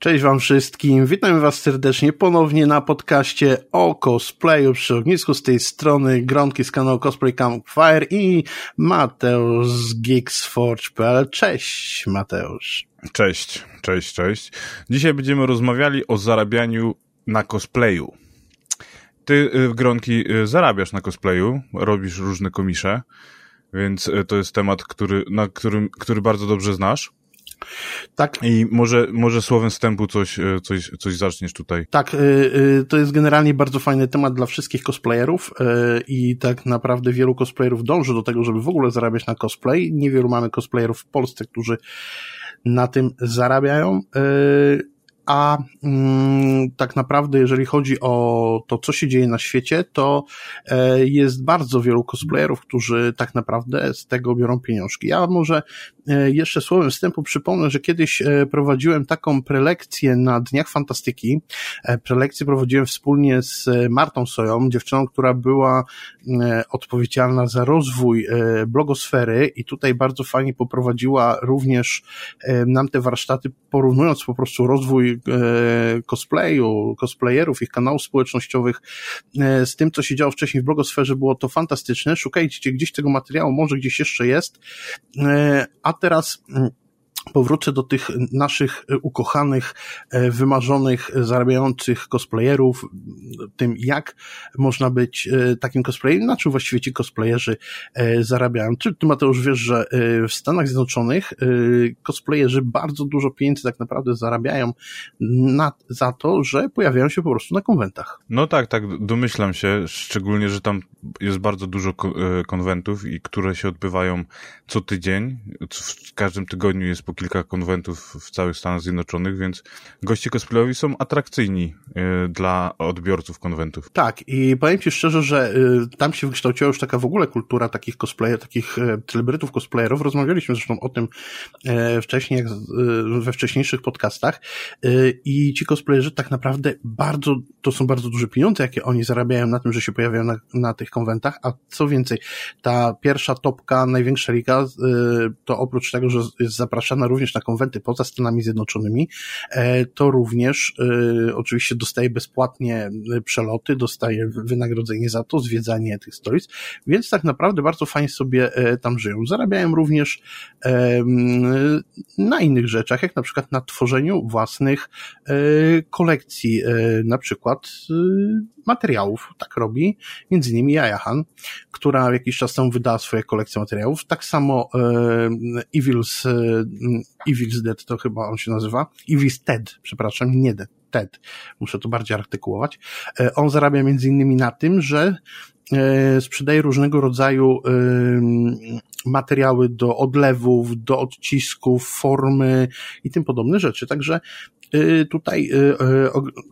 Cześć Wam wszystkim, witam Was serdecznie ponownie na podcaście o cosplayu przy ognisku z tej strony Gronki z kanału Cosplay Campfire i Mateusz z Geeksforge.pl. Cześć Mateusz. Cześć, cześć, cześć. Dzisiaj będziemy rozmawiali o zarabianiu na cosplayu. Ty, y, Gronki, y, zarabiasz na cosplayu, robisz różne komisze, więc y, to jest temat, który, na którym, który bardzo dobrze znasz. Tak. I może, może słowem wstępu coś, e, coś, coś zaczniesz tutaj. Tak, e, e, to jest generalnie bardzo fajny temat dla wszystkich cosplayerów i tak naprawdę wielu cosplayerów dąży do tego, żeby w ogóle zarabiać na cosplay. Niewielu mamy cosplayerów w Polsce, którzy na tym zarabiają a mm, tak naprawdę, jeżeli chodzi o to, co się dzieje na świecie, to e, jest bardzo wielu cosplayerów, którzy tak naprawdę z tego biorą pieniążki. Ja może e, jeszcze słowem wstępu przypomnę, że kiedyś e, prowadziłem taką prelekcję na Dniach Fantastyki. E, prelekcję prowadziłem wspólnie z Martą Soją, dziewczyną, która była e, odpowiedzialna za rozwój e, blogosfery i tutaj bardzo fajnie poprowadziła również nam te warsztaty, porównując po prostu rozwój E, cosplayu, cosplayerów, ich kanałów społecznościowych e, z tym, co się działo wcześniej w blogosferze, było to fantastyczne. Szukajcie gdzieś tego materiału, może gdzieś jeszcze jest. E, a teraz mm, powrócę do tych naszych e, ukochanych, e, wymarzonych, e, zarabiających cosplayerów, tym jak można być takim cosplayerem, na czym właściwie ci cosplayerzy zarabiają. Czy ty Mateusz wiesz, że w Stanach Zjednoczonych cosplayerzy bardzo dużo pieniędzy tak naprawdę zarabiają na, za to, że pojawiają się po prostu na konwentach. No tak, tak, domyślam się, szczególnie, że tam jest bardzo dużo konwentów i które się odbywają co tydzień, w każdym tygodniu jest po kilka konwentów w całych Stanach Zjednoczonych, więc goście cosplayowi są atrakcyjni y, dla odbiorców konwentów. Tak, i powiem Ci szczerze, że y, tam się wykształciła już taka w ogóle kultura takich cosplayerów, takich y, celebrytów cosplayerów. Rozmawialiśmy zresztą o tym wcześniej, we wcześniejszych podcastach i ci cosplayerzy tak naprawdę bardzo, to są bardzo duże pieniądze, jakie oni zarabiają na tym, że się pojawiają na, na tych konwentach, a co więcej, ta pierwsza topka, największa liga, to oprócz tego, że jest zapraszana zapraszana również na konwenty poza Stanami Zjednoczonymi, e, to również e, oczywiście dostaje bezpłatnie e, przeloty, dostaje wynagrodzenie za to, zwiedzanie tych stolic, więc tak naprawdę bardzo fajnie sobie tam żyją. Zarabiają również na innych rzeczach, jak na przykład na tworzeniu własnych kolekcji, na przykład materiałów, tak robi, między innymi Jajahan, która jakiś czas temu wydała swoje kolekcje materiałów, tak samo e, Evil's, e, Evil's Dead to chyba on się nazywa, Evil's Ted, przepraszam, nie Dead, TED, muszę to bardziej artykułować. E, on zarabia między innymi na tym, że e, sprzedaje różnego rodzaju materiały do odlewów, do odcisków, formy i tym podobne rzeczy. Także Y, tutaj y,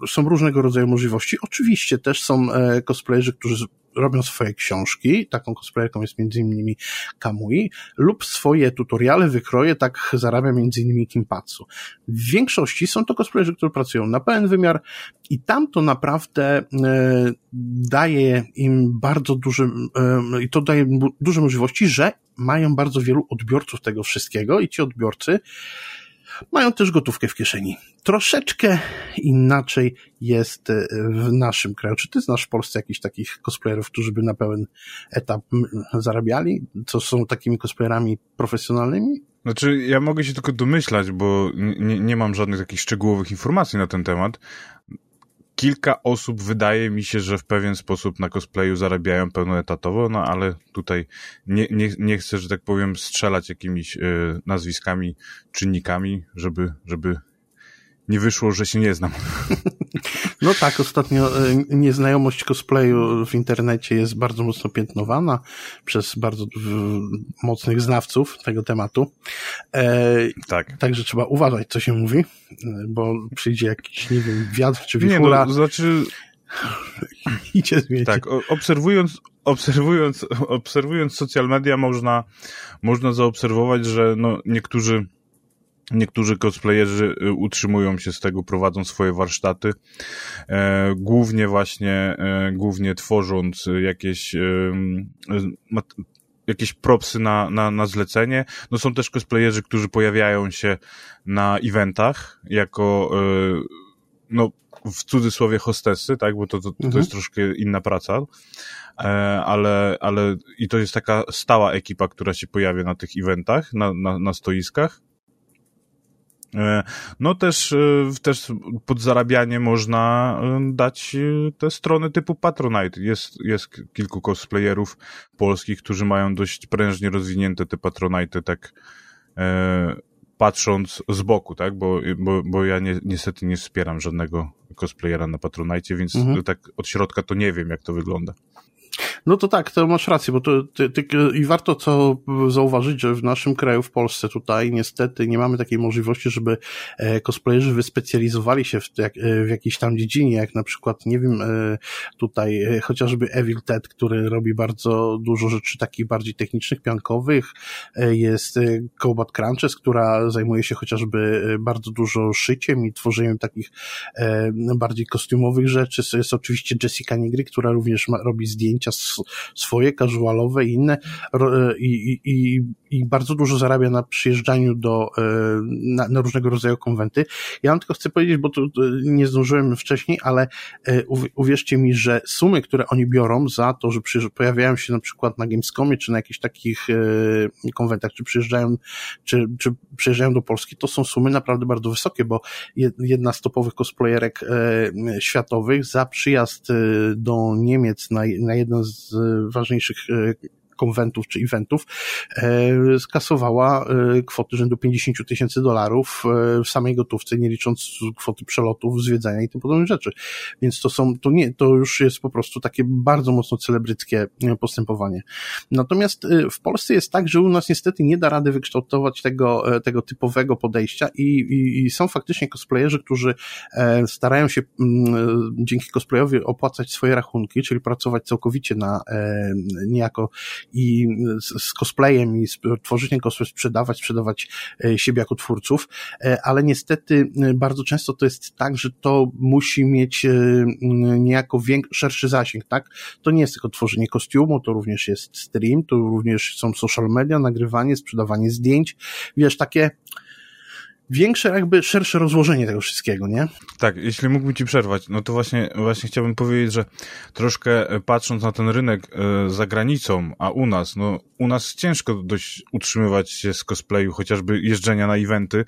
y, są różnego rodzaju możliwości. Oczywiście też są e, cosplayerzy, którzy robią swoje książki, taką cosplayerką jest między innymi Kamui, lub swoje tutoriale, wykroje, tak zarabia między innymi Kimpatsu. W większości są to cosplayerzy, którzy pracują na pełen wymiar i tam to naprawdę e, daje im bardzo duży, e, i to daje duże możliwości, że mają bardzo wielu odbiorców tego wszystkiego i ci odbiorcy mają też gotówkę w kieszeni. Troszeczkę inaczej jest e, w naszym kraju. Czy ty znasz w Polsce jakichś takich cosplayerów, którzy by na pełen etap zarabiali? Co są takimi cosplayerami profesjonalnymi? Znaczy, ja mogę się tylko domyślać, bo nie, nie mam żadnych takich szczegółowych informacji na ten temat, kilka osób wydaje mi się, że w pewien sposób na cosplayu zarabiają pełnoetatowo, no ale tutaj nie, nie, nie chcę, że tak powiem, strzelać jakimiś y, nazwiskami, czynnikami, żeby, żeby nie wyszło, że się nie znam. No tak, ostatnio e, nieznajomość cosplayu w internecie jest bardzo mocno piętnowana przez bardzo mocnych znawców tego tematu. E, tak. Także trzeba uważać, co się mówi, bo przyjdzie jakiś, nie wiem, wiatr czy wichura. Nie, no, znaczy... Idzie zmienić. Tak, obserwując, obserwując, obserwując social media można, można zaobserwować, że no, niektórzy Niektórzy cosplayerzy y, utrzymują się z tego, prowadzą swoje warsztaty, e, głównie właśnie, e, głównie tworząc jakieś e, jakieś propsy na, na, na zlecenie. No są też cosplayerzy, którzy pojawiają się na eventach jako, no w cudzysłowie hostessy, tak, bo to, to, to mhm. jest troszkę inna praca, ale, ale i to jest taka stała ekipa, która się pojawia na tych eventach, na, na, na stoiskach. E, no też, e, też pod zarabianie można dać te strony typu Patronite. Jest, jest kilku cosplayerów polskich, którzy mają dość prężnie rozwinięte te Patronite, tak patrząc z boku, tak? Bo, bo, bo ja nie, niestety nie wspieram żadnego cosplayera na Patronite, więc mhm. tak od środka to nie wiem, jak to wygląda. No to tak, to masz rację, bo to, ty, ty, i warto co zauważyć, że w naszym kraju, w Polsce tutaj niestety nie mamy takiej możliwości, żeby e, cosplayerzy wyspecjalizowali się w, jak, e, w jakiejś tam dziedzinie, jak na przykład, nie wiem, e, tutaj chociażby Evil Ted, który robi bardzo dużo rzeczy takich bardziej technicznych, piankowych, jest Combat Crunches, która zajmuje się chociażby bardzo dużo szyciem i tworzeniem takich bardziej kostiumowych rzeczy. Jest oczywiście Jessica Nigry, która również ma, robi zdjęcia zdjęcia swoje, casualowe i inne e, i, i, i bardzo dużo zarabia na przyjeżdżaniu do, e, na, na różnego rodzaju konwenty. Ja wam tylko chcę powiedzieć, bo to nie zdążyłem wcześniej, ale e, uwierzcie mi, że sumy, które oni biorą za to, że pojawiają się na przykład na Gamescomie, czy na jakichś takich konwentach, czy przyjeżdżają, czy, czy przyjeżdżają do Polski, to są sumy naprawdę bardzo wysokie, bo jedna z topowych cosplayerek światowych za przyjazd do Niemiec na, na jeden z ważniejszych e, konwentów czy eventów, e, skasowała e, kwoty rzędu 50 tysięcy dolarów e, w samej gotówce, nie licząc kwoty przelotów, zwiedzania i tym podobnych rzeczy. Więc to są, to nie, to już jest po prostu takie bardzo mocno celebryckie postępowanie. Natomiast w Polsce jest tak, że u nas niestety nie da rady wykształtować tego, tego typowego podejścia i, i, i są faktycznie cosplayerzy, którzy starają się mm, dzięki cosplayowi opłacać swoje rachunki, czyli pracować całkowicie na niejako i z, z cosplayem i z tworzeniem cosplay sprzedawać, sprzedawać e, siebie jako twórców, e, ale niestety e, bardzo często to jest tak, że to musi mieć niejako większy, szerszy zasięg, tak? To nie jest tylko tworzenie kostiumu, to również jest stream, to również są social media, nagrywanie, sprzedawanie zdjęć, wiesz, takie większe, jakby szersze rozłożenie tego wszystkiego, nie? Tak, jeśli mógłbym ci przerwać, no to właśnie, właśnie chciałbym powiedzieć, że troszkę e, patrząc na ten rynek e, za granicą, a u nas, no u nas ciężko dość utrzymywać się z cosplayu, chociażby jeżdżenia na eventy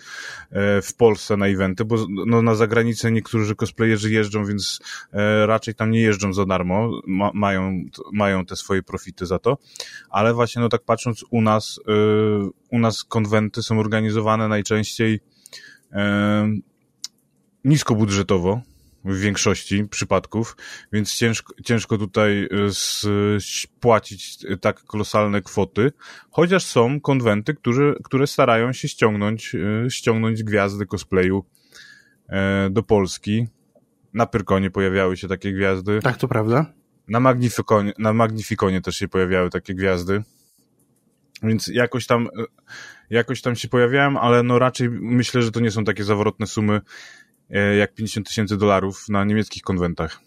e, w Polsce na eventy, bo no, na zagranicę niektórzy cosplayerzy jeżdżą, więc raczej tam nie jeżdżą za darmo, ma, mają, mają te swoje profity za to, ale właśnie no tak patrząc u nas, u nas konwenty są organizowane najczęściej niskobudżetowo w większości przypadków, więc ciężko, ciężko tutaj e, płacić tak kolosalne kwoty, chociaż są konwenty, które, które starają się ściągnąć, e, ściągnąć gwiazdy cosplayu e, do Polski. Na Pyrkonie pojawiały się takie gwiazdy. Tak, to prawda. Na Magnificonie, na Magnificonie też się pojawiały takie gwiazdy. Więc jakoś tam jakoś tam się pojawiałem, ale no raczej myślę, że to nie są takie zawrotne sumy e, jak 50 tysięcy dolarów na niemieckich konwentach.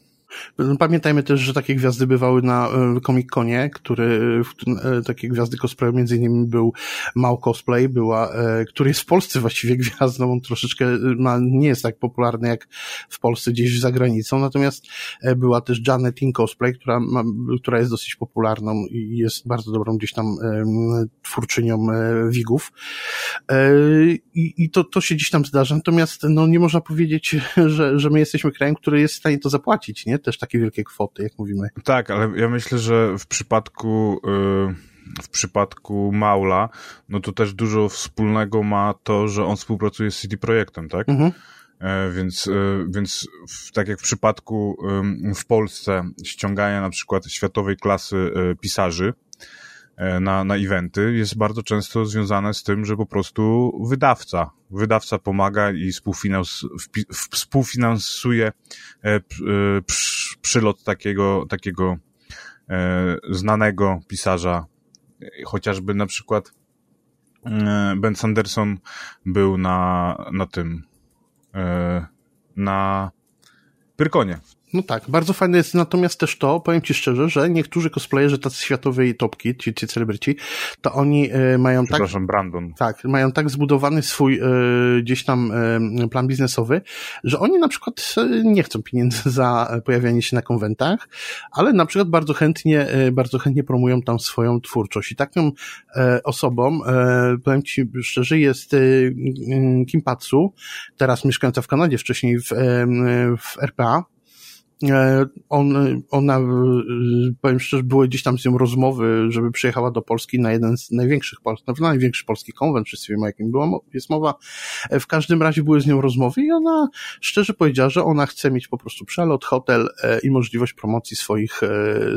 Pamiętajmy też, że takie gwiazdy bywały na e, Comic Conie, który, e, takie gwiazdy cosplayu, między innymi był Mał Cosplay, była, e, który jest w Polsce właściwie gwiazdą, on troszeczkę ma, nie jest tak popularny jak w Polsce gdzieś za granicą, natomiast była też Janet in Cosplay, która, ma, która jest dosyć popularną i jest bardzo dobrą gdzieś tam twórczynią wigów. I, i to, to się gdzieś tam zdarza, natomiast no, nie można powiedzieć, że, że my jesteśmy krajem, który jest w stanie to zapłacić, nie? Też takie wielkie kwoty, jak mówimy. Tak, ale ja myślę, że w przypadku y, w przypadku Maula, no to też dużo wspólnego ma to, że on współpracuje z CD Projektem, tak? Mhm. E, więc, e, więc w, tak jak w przypadku w Polsce ściągania na przykład światowej klasy e, pisarzy, na, na eventy jest bardzo często związane z tym, że po prostu wydawca, wydawca pomaga i współfinans, współfinansuje e, e, przylot takiego, takiego znanego pisarza, chociażby na przykład Ben Sanderson był na, na tym, na Pyrkonie No tak, bardzo fajne jest natomiast też to, powiem Ci szczerze, że niektórzy cosplayerzy tacy światowej topki, ci, ci celebryci, to oni y, mają tak... Brandon. Tak, mają tak zbudowany swój y, gdzieś tam y, plan biznesowy, że oni na przykład nie chcą pieniędzy za pojawianie się na konwentach, ale na przykład bardzo chętnie, bardzo chętnie promują tam swoją twórczość. I taką osobą, powiem Ci szczerze, jest Kim Patsu, teraz mieszkająca w Kanadzie, wcześniej w, w RPA, E, on, ona, e, powiem szczerze, były gdzieś tam z nią rozmowy, żeby przyjechała do Polski na jeden z największych, na największy polski konwent, wszyscy wiemy jakim była, jest mowa. E, w każdym razie były z nią rozmowy i ona szczerze powiedziała, że ona chce mieć po prostu przelot, hotel i możliwość promocji swoich,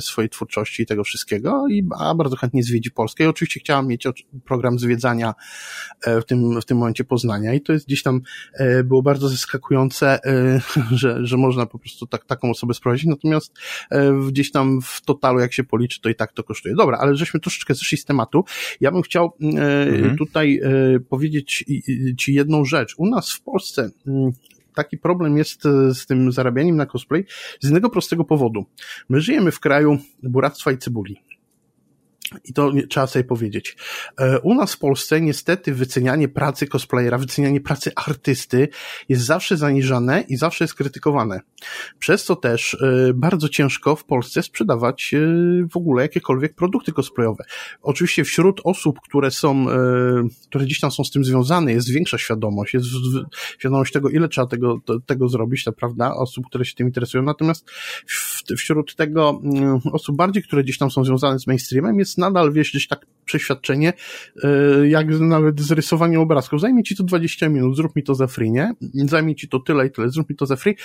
swojej twórczości i tego wszystkiego i a bardzo chętnie zwiedzi Polskę i oczywiście chciała mieć program zwiedzania w tym, w tym momencie Poznania i to jest gdzieś tam było bardzo zaskakujące, że, że można po prostu tak, taką osobę sprowadzić, natomiast e, gdzieś tam w totalu, jak się policzy, to i tak to kosztuje. Dobra, ale żeśmy troszeczkę zeszli z tematu. Ja bym chciał e, mhm. tutaj e, powiedzieć Ci jedną rzecz. U nas w Polsce mm, taki problem jest z tym zarabianiem na cosplay z jednego prostego powodu. My żyjemy w kraju buractwa i cebuli. I to trzeba sobie powiedzieć. E, u nas w Polsce niestety wycenianie pracy cosplayera, wycenianie pracy artysty jest zawsze zaniżane i zawsze jest krytykowane. Przez co też e, bardzo ciężko w Polsce sprzedawać e, w ogóle jakiekolwiek produkty cosplayowe. Oczywiście wśród osób, które są, które gdzieś tam są z tym związane, jest większa świadomość, jest świadomość tego, ile trzeba tego, tego zrobić, to prawda, osób, które się tym interesują. Natomiast wśród tego mm, osób bardziej, które gdzieś tam są związane z mainstreamem, jest nadal, gdzieś tak przeświadczenie, e, jak nawet z rysowaniem obrazków. Zajmie ci to 20 minut, zrób mi to za free, nie? Zajmie ci to tyle i tyle, zrób mi to za free.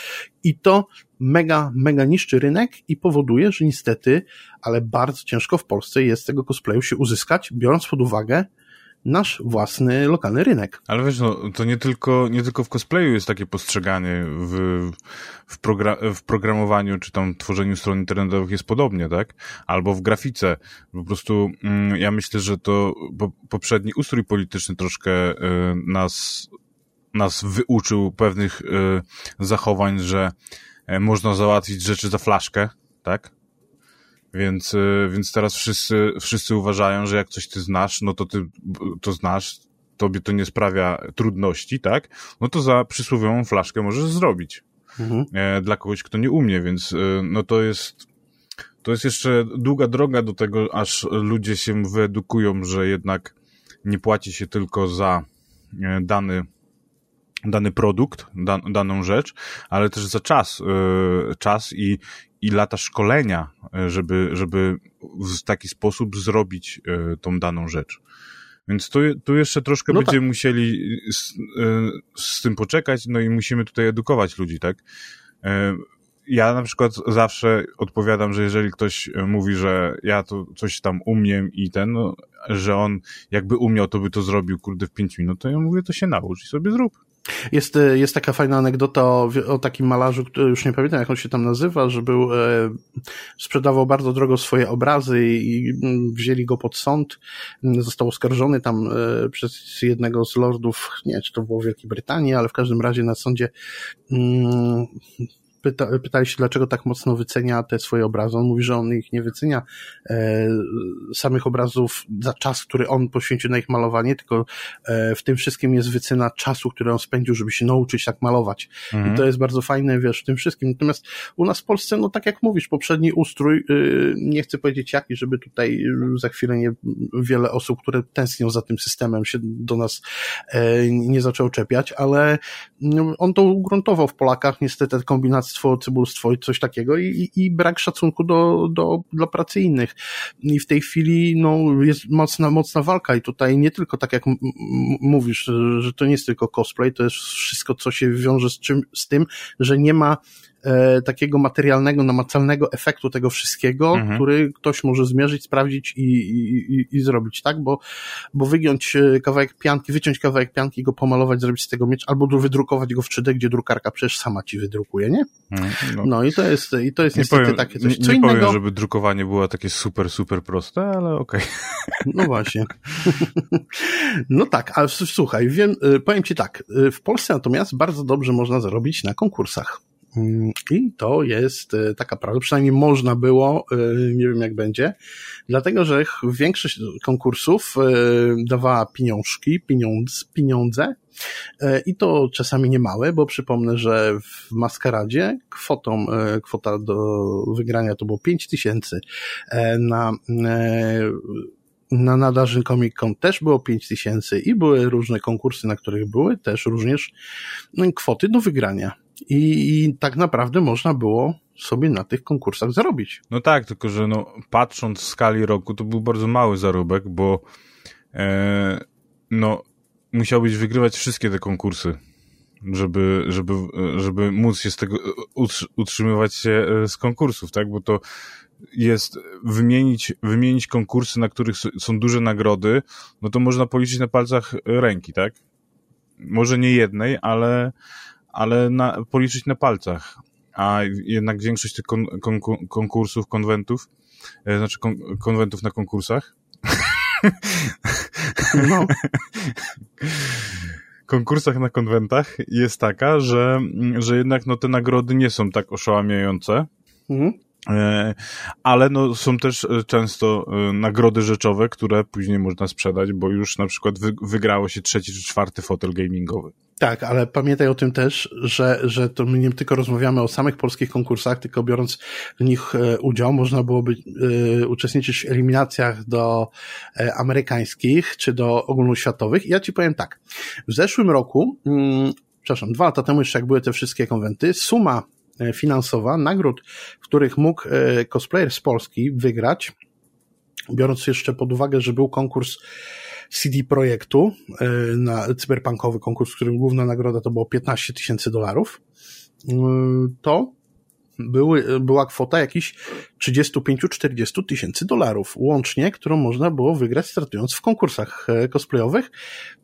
I to mega, mega niszczy rynek i powoduje, że niestety, ale bardzo ciężko w Polsce jest tego cosplayu się uzyskać, biorąc pod uwagę, nasz własny lokalny rynek. Ale wiesz, no, to nie tylko, nie tylko w cosplayu jest takie postrzeganie, w, w, progra w programowaniu czy tam tworzeniu stron internetowych jest podobnie, tak? Albo w grafice. Po prostu mm, ja myślę, że to po, poprzedni ustrój polityczny troszkę y, nas, nas wyuczył pewnych y, zachowań, że y, można załatwić rzeczy za flaszkę, tak? Więc, y, więc teraz wszyscy, wszyscy uważają, że jak coś ty znasz, no to ty to znasz, tobie to nie sprawia trudności, tak? No to za przysłowiową flaszkę możesz zrobić. Mhm. E, dla kogoś, kto nie umie, więc y, no to jest, to jest jeszcze długa droga do tego, aż ludzie się wyedukują, że jednak nie płaci się tylko za e, dany dany produkt, daną rzecz, ale też za czas, e, czas i, i lata szkolenia, e, żeby, żeby w taki sposób zrobić e, tą daną rzecz. Więc tu, tu jeszcze troszkę no będziemy tak. musieli z, z tym poczekać, no i musimy tutaj edukować ludzi, tak? Ja na przykład zawsze odpowiadam, że jeżeli ktoś mówi, że ja to coś tam umiem i ten, no, że on jakby umiał, to by to zrobił, kurde, w pięć minut, to ja mówię, to się naucz i sobie zrób. Jest, e, jest taka fajna anegdota o, o takim malarzu, który już nie pamiętam jak on się tam nazywa, że był, e, sprzedawał bardzo drogo swoje obrazy i, i wzięli go pod sąd. Został oskarżony tam e, przez jednego z lordów, nie czy to było w Wielkiej Brytanii, ale w każdym razie na sądzie mm, pyta, pytali się, dlaczego tak mocno wycenia te swoje obrazy. On mówi, że on ich nie wycenia e, samych obrazów za czas, który on poświęcił na ich malowanie, tylko e, w tym wszystkim jest wycena czasu, który on spędził, żeby się nauczyć tak malować. Mhm. I to jest bardzo fajne, wiesz, w tym wszystkim. Natomiast u nas w Polsce, no tak jak mówisz, poprzedni ustrój, y, nie chcę powiedzieć jaki, żeby tutaj za chwilę nie, wiele osób, które tęsknią za tym systemem się do nas e, nie zaczęło czepiać, ale mm, on to ugruntował w Polakach, niestety kombinacja cwaniactwo, cybulstwo i coś takiego i, i brak szacunku do, do, dla pracy innych. I w tej chwili no, jest mocna, mocna walka i tutaj nie tylko tak jak mówisz, że to nie jest tylko cosplay, to jest wszystko, co się wiąże z, czym, z tym, że nie ma e, takiego materialnego, namacalnego efektu tego wszystkiego, mhm. który ktoś może zmierzyć, sprawdzić i, i, i, i zrobić, tak? Bo, bo wygiąć e, kawałek pianki, wyciąć kawałek pianki, go pomalować, zrobić z tego miecz, albo wydrukować go w 3D, gdzie drukarka przecież sama ci wydrukuje, nie? Mhm, no. no, i to jest, i to jest nie niestety powiem, takie coś. Co nie, powiem, żeby drukowanie było takie super, super proste, ale okej. Okay. No właśnie. no tak, ale słuchaj, wiem, e, powiem ci tak, w Polsce natomiast bardzo dobrze można zarobić na konkursach. Mm, I to jest e, taka prawda, przynajmniej można było, e, nie wiem jak będzie, dlatego że większość konkursów e, dawała pieniążki, pieniądz, pieniądze. I to czasami nie małe, bo przypomnę, że w Maskaradzie kwotą, kwota do wygrania to było 5 tysięcy. Na na nadarzyn Comic Con też było 5 tysięcy i były różne konkursy, na których były też również no, kwoty do wygrania. I, I, tak naprawdę można było sobie na tych konkursach zarobić. No tak, tylko że no, patrząc w skali roku, to był bardzo mały zarobek, bo e, no, musiałbyś wygrywać wszystkie te konkursy, żeby, żeby, żeby móc się z tego utrzymywać się e, z konkursów, tak? Bo to jest wymienić, wymienić konkursy, na których są duże nagrody, no to można policzyć na palcach ręki, tak? Może nie jednej, ale, ale na, policzyć na palcach. A jednak większość tych kon, kon, konkursów, konwentów, e, znaczy kon, konwentów na konkursach. No. konkursach na konwentach jest taka, że, że jednak no, te nagrody nie są tak oszałamiające. Mhm. E, ale no, są też e, często e, nagrody rzeczowe, które później można sprzedać, bo już na przykład wygrało się trzeci czy czwarty fotel gamingowy. Tak, ale pamiętaj o tym też, że, że to my nie tylko rozmawiamy o samych polskich konkursach, tylko biorąc w nich udział, można byłoby uczestniczyć w eliminacjach do amerykańskich czy do ogólnoświatowych. I ja ci powiem tak, w zeszłym roku, y, przepraszam, dwa lata temu jeszcze jak były te wszystkie konwenty, suma finansowa nagród, w których mógł e, cosplayer z Polski wygrać, biorąc jeszcze pod uwagę, że był konkurs CD Projektu e, na cyberpunkowy konkurs, w którym główna nagroda to było 15 tysięcy dolarów, to były, była kwota jakichś 35-40 tysięcy dolarów łącznie, którą można było wygrać startując w konkursach e, cosplayowych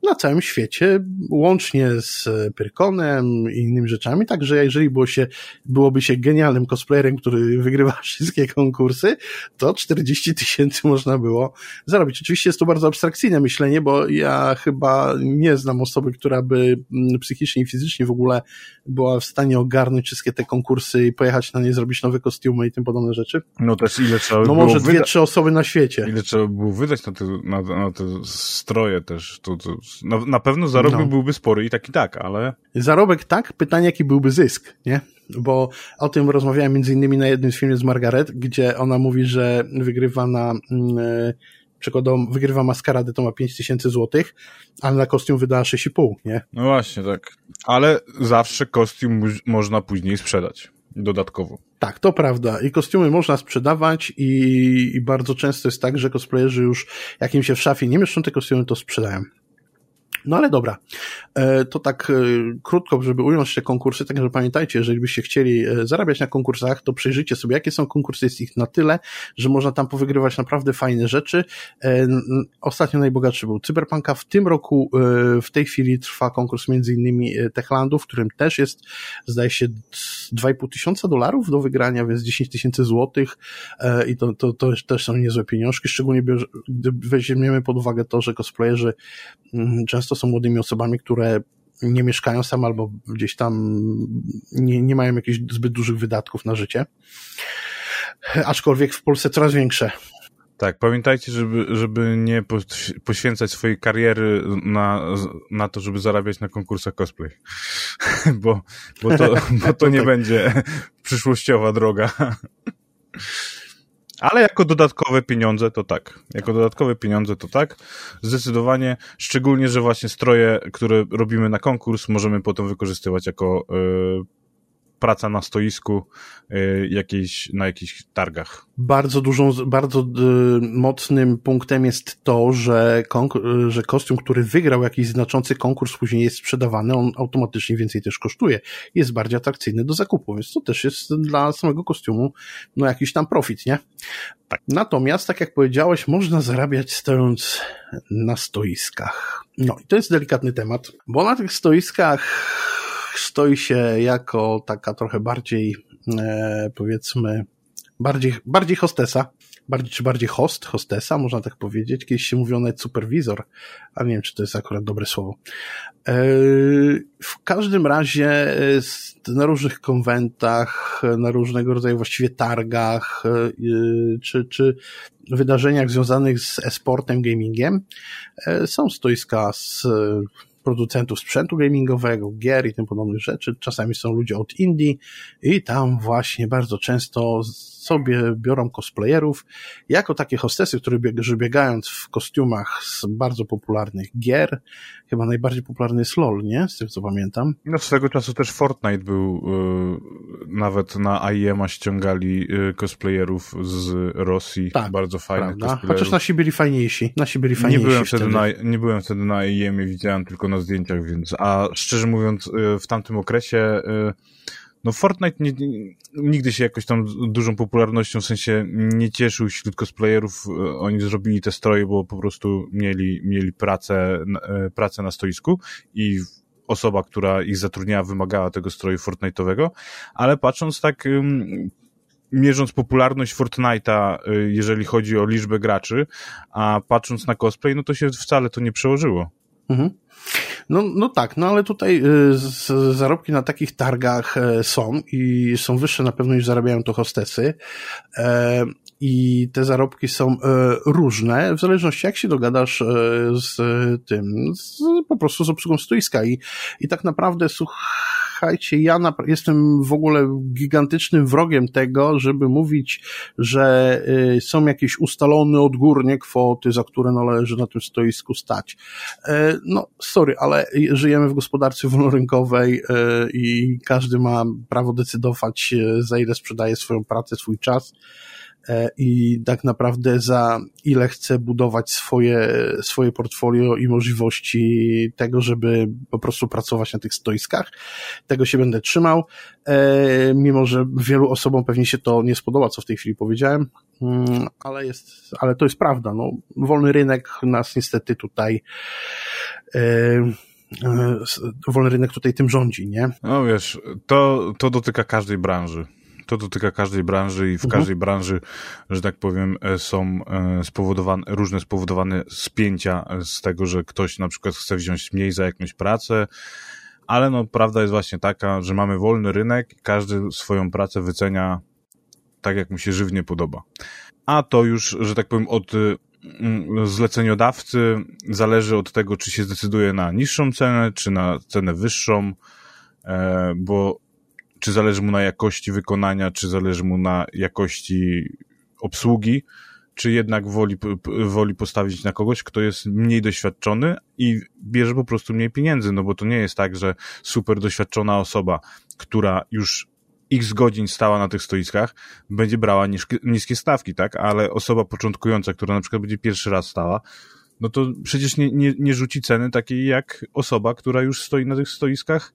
na całym świecie, łącznie z Pyrkonem i innymi rzeczami, także jeżeli było się, byłoby się genialnym cosplayerem, który wygrywa wszystkie konkursy, to 40 tysięcy można było zarobić. Oczywiście jest to bardzo abstrakcyjne myślenie, bo ja chyba nie znam osoby, która by mm, psychicznie i fizycznie w ogóle była w stanie ogarnąć wszystkie te konkursy i pojechać na nie, zrobić nowe kostiumy i tym podobne rzeczy. No też ile trzeba No może dwie, trzy osoby na świecie. Ile trzeba było wydać na te, na, na te stroje też. To, to, na, na pewno zarobek no. byłby spory i tak i tak, ale... Zarobek tak, pytanie jaki byłby zysk, nie? Bo o tym rozmawiałem między innymi na jednym z filmów z Margaret, gdzie ona mówi, że wygrywa na... Yy, przykładowo wygrywa maskaradę, to ma 5000 złotych, ale na kostium wydała 6,5, nie? No właśnie, tak. Ale zawsze kostium można później sprzedać dodatkowo. Tak, to prawda. I kostiumy można sprzedawać i, i bardzo często jest tak, że cosplayerzy już, jak im się w szafie nie mieszczą te kostiumy, to sprzedają. No ale dobra, e, to tak e, krótko, żeby ująć te konkursy, także pamiętajcie, jeżeli byście chcieli e, zarabiać na konkursach, to przejrzyjcie sobie, jakie są konkursy, jest ich na tyle, że można tam powygrywać naprawdę fajne rzeczy. Ostatnio najbogatszy był Cyberpunka, w tym roku w tej chwili trwa konkurs między innymi Techlandu, w którym też jest, zdaje się, 2,5 tysiąca dolarów do wygrania, więc 10 tysięcy złotych. I to, to, to też są niezłe pieniążki, szczególnie gdy weźmiemy pod uwagę to, że cosplayerzy mm, często są młodymi osobami, które nie mieszkają same albo gdzieś tam nie, nie mają jakichś zbyt dużych wydatków na życie. Aczkolwiek w Polsce coraz większe. Tak, pamiętajcie, żeby, żeby nie poświęcać swojej kariery na, na to, żeby zarabiać na konkursach cosplay. bo, bo to, bo to nie tak. będzie przyszłościowa droga. Ale jako dodatkowe pieniądze to tak. Jako dodatkowe pieniądze to tak. Zdecydowanie, szczególnie, że właśnie stroje, które robimy na konkurs, możemy potem wykorzystywać jako y, praca na stoisku y, jakiejś, na jakichś targach. Bardzo dużą, bardzo y, mocnym punktem jest to, że, y, że kostium, który wygrał jakiś znaczący konkurs, później jest sprzedawany, on automatycznie więcej też kosztuje. Jest bardziej atrakcyjny do zakupu, więc to też jest dla samego kostiumu no jakiś tam profit, nie? Tak. Natomiast, tak jak powiedziałeś, można zarabiać stojąc na stoiskach. No i to jest delikatny temat, bo na tych stoiskach stoi się jako taka trochę bardziej, e, powiedzmy, bardziej, bardziej hostesa, bardziej, czy bardziej host, hostesa, można tak powiedzieć. Kiedyś się mówiło nawet superwizor, ale nie wiem, czy to jest akurat dobre słowo. E, w każdym razie e, na różnych konwentach, na różnego rodzaju właściwie targach, e, czy, czy wydarzeniach związanych z e-sportem, gamingiem, są stoiska z producentów sprzętu gamingowego, gier i tym podobnych rzeczy. Czasami są ludzie od Indie i tam właśnie bardzo często sobie biorą cosplayerów jako takie hostesy, które biegając w kostiumach z bardzo popularnych gier, chyba najbardziej popularny jest LOL, nie? Z tego co pamiętam. No swego czasu też Fortnite był, yy, nawet na IEM-a ściągali yy, cosplayerów z Rosji, tak, bardzo fajnych prawda? cosplayerów. Chociaż nasi byli fajniejsi, nasi byli fajniejsi nie byłem wtedy. wtedy. Na, nie byłem wtedy na IEM-ie, widziałem tylko na zdjęciach, więc, a szczerze mówiąc, yy, w tamtym okresie no Fortnite nie, nigdy się jakoś tam dużą popularnością, w sensie nie cieszył wśród cosplayerów. Oni zrobili te stroje, bo po prostu mieli, mieli pracę, pracę na stoisku i osoba, która ich zatrudniała, wymagała tego stroju Fortnite'owego, ale patrząc tak, mierząc popularność Fortnite'a, jeżeli chodzi o liczbę graczy, a patrząc na cosplay, no to się wcale to nie przełożyło. Mhm. No, no tak, no ale tutaj y, zarobki na takich targach e, są i są wyższe na pewno niż zarabiają to hostesy. E, I te zarobki są e, różne, w zależności jak się dogadasz z tym, z, po prostu z obsługą stoiska. I, i tak naprawdę, słuchaj, słuchajcie, ja jestem w ogóle gigantycznym wrogiem tego, żeby mówić, że y, są jakieś ustalone odgórnie kwoty, za które należy na tym stoisku stać. E, no, sorry, ale żyjemy w gospodarce wolnorynkowej e, i każdy ma prawo decydować, e, za ile sprzedaje swoją pracę, swój czas. E, i tak naprawdę za ile chce budować swoje, swoje portfolio i możliwości tego, żeby po prostu pracować na tych stoiskach. Tego się będę trzymał, e, mimo że wielu osobom pewnie się to nie spodoba, co w tej chwili powiedziałem, mm, ale jest, ale to jest prawda. No, wolny rynek nas niestety tutaj e, wolny rynek tutaj tym rządzi, nie? No wiesz, to, to dotyka każdej branży to dotyka każdej branży i w mhm. każdej branży, że tak powiem, e, są e, spowodowane, różne spowodowane spięcia z tego, że ktoś na przykład chce wziąć mniej za jakąś pracę, ale no prawda jest właśnie taka, że mamy wolny rynek każdy swoją pracę wycenia tak, jak mu się żywnie podoba. A to już, że tak powiem, od mm, zleceniodawcy zależy od tego, czy się zdecyduje na niższą cenę, czy na cenę wyższą, e, bo czy zależy mu na jakości wykonania, czy zależy mu na jakości obsługi, czy jednak woli, woli postawić na kogoś, kto jest mniej doświadczony i bierze po prostu mniej pieniędzy, no bo to nie jest tak, że super doświadczona osoba, która już x godzin stała na tych stoiskach, będzie brała niskie, stawki, tak? Ale osoba początkująca, która na przykład będzie pierwszy raz stała, no to przecież nie, nie, nie rzuci ceny takiej jak osoba, która już stoi na tych stoiskach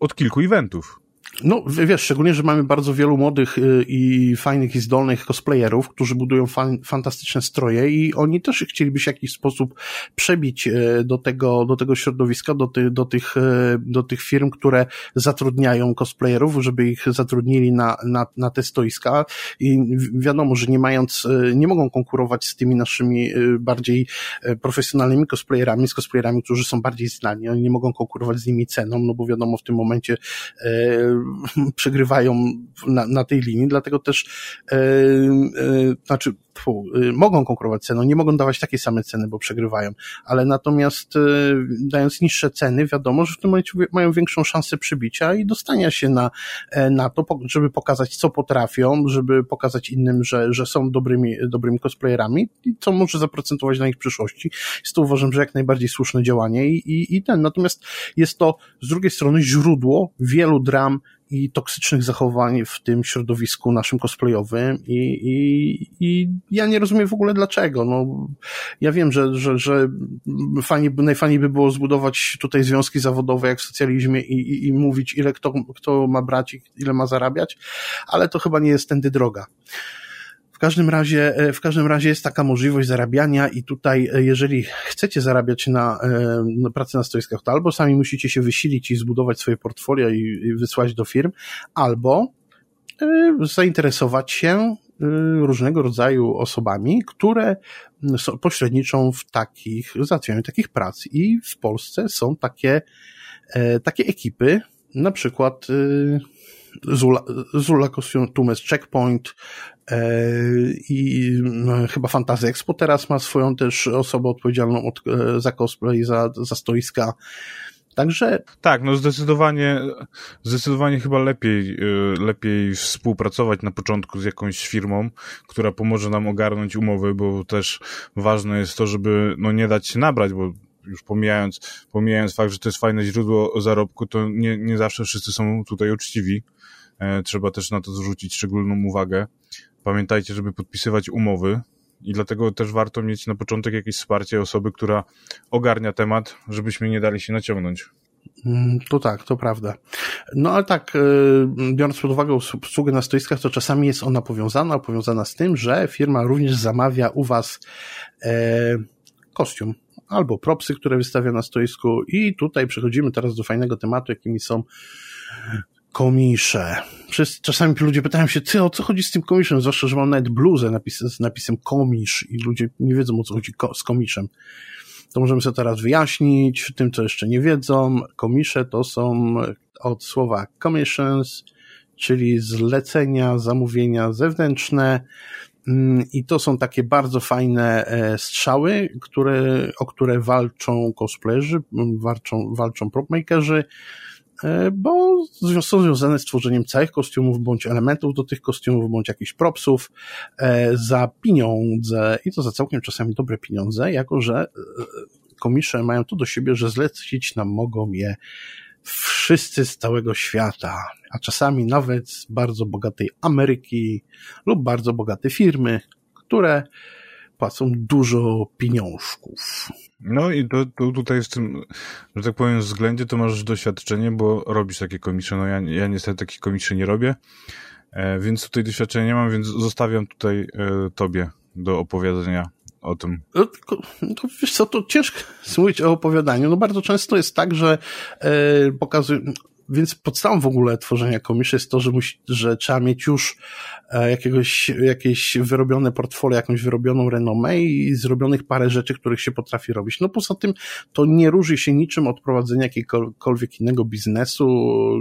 od kilku eventów. No, wiesz, szczególnie, że mamy bardzo wielu młodych y, i fajnych i zdolnych cosplayerów, którzy budują fan, fantastyczne stroje i oni też chcieliby się w jakiś sposób przebić y, do tego, do tego środowiska, do, ty, do, tych, y, do tych firm, które zatrudniają cosplayerów, żeby ich zatrudnili na, na, na te stoiska i wiadomo, że nie mając, nie mogą konkurować z tymi naszymi bardziej profesjonalnymi cosplayerami, z cosplayerami, którzy są bardziej znani. Oni nie mogą konkurować z nimi ceną, no bo wiadomo, w tym momencie przegrywają na, na tej linii, dlatego też e, znaczy tfu, e, mogą konkurować ceną, nie mogą dawać takiej samej ceny, bo przegrywają, ale natomiast e, dając niższe ceny, wiadomo, że w tym momencie mają większą szansę przybicia i dostania się na, na to, żeby pokazać, co potrafią, żeby pokazać innym, że, że są dobrymi, dobrymi cosplayerami i co może zaprocentować na ich przyszłości. Jest to uważam, że jak najbardziej słuszne działanie i, i, i ten. Natomiast jest to z drugiej strony źródło wielu dram i toksycznych zachowań w tym środowisku naszym cosplayowym i, i, i ja nie rozumiem w ogóle dlaczego. No, ja wiem, że, że, że fajnie, najfajniej by było zbudować tutaj związki zawodowe jak w socjalizmie i, i, i mówić ile kto, kto ma brać i ile ma zarabiać, ale to chyba nie jest tędy droga. W każdym razie, e, w każdym razie jest taka możliwość zarabiania i tutaj, e, jeżeli chcecie zarabiać na, e, na pracy na stoiskach, to albo sami musicie się wysilić i zbudować swoje portfolio i, i wysłać do firm, albo zainteresować się różnego rodzaju osobami, które pośredniczą w takich, załatwianiu takich prac. I w Polsce są takie, takie ekipy, na przykład Zula, Zula Costumes Checkpoint i no, chyba Fantasy Expo teraz ma swoją też osobę odpowiedzialną od, za cosplay, za, za stoiska. Także. Tak, no zdecydowanie, zdecydowanie chyba lepiej, y, lepiej współpracować na początku z jakąś firmą, która pomoże nam ogarnąć umowy, bo też ważne jest to, żeby no nie dać się nabrać, bo już pomijając, pomijając fakt, że to jest fajne źródło zarobku, to nie, nie zawsze wszyscy są tutaj uczciwi. E, trzeba też na to zwrócić szczególną uwagę. Pamiętajcie, żeby podpisywać umowy, i dlatego też warto mieć na początek jakieś wsparcie osoby, która ogarnia temat, żebyśmy nie dali się naciągnąć. Mm, to tak, to prawda. No ale tak, e, biorąc pod uwagę usługę na stoiskach, to czasami jest ona powiązana, powiązana z tym, że firma również zamawia u Was e, kostium albo propsy, które wystawia na stoisku i tutaj przechodzimy teraz do fajnego tematu, jakimi są komisze. Przez, czasami ludzie pytają się, ty, o co chodzi z tym komiszem? Zwłaszcza, że mam nawet bluzę napis, z napisem komisz i ludzie nie wiedzą, o co chodzi ko z komiszem. To możemy sobie teraz wyjaśnić, tym, co jeszcze nie wiedzą. Komisze to są od słowa commissions, czyli zlecenia, zamówienia zewnętrzne. Mm, I to są takie bardzo fajne e, strzały, które, o które walczą cosplayerzy, walczą, walczą propmakerzy, E, bo są związane z tworzeniem całych kostiumów, bądź elementów do tych kostiumów, bądź jakichś propsów e, za pieniądze. I to za całkiem czasami dobre pieniądze, jako że komisze mają to do siebie, że zlecić nam mogą je wszyscy z całego świata, a czasami nawet z bardzo bogatej Ameryki lub bardzo bogate firmy, które płacą dużo pieniążków. No i to, to tutaj z tym, że tak powiem, względzie to masz doświadczenie, bo robisz takie komisje. No ja, ja niestety takich komisji nie robię, e, więc tutaj doświadczenia nie mam, więc zostawiam tutaj e, tobie do opowiedzenia o tym. No, to, wiesz co, to ciężko mówić o opowiadaniu. No bardzo często jest tak, że e, pokazuję, więc podstawą w ogóle tworzenia komisji jest to, że, musi, że trzeba mieć już jakiegoś, jakieś wyrobione portfolio, jakąś wyrobioną renomę i zrobionych parę rzeczy, których się potrafi robić. No poza tym to nie różni się niczym od prowadzenia jakiegokolwiek innego biznesu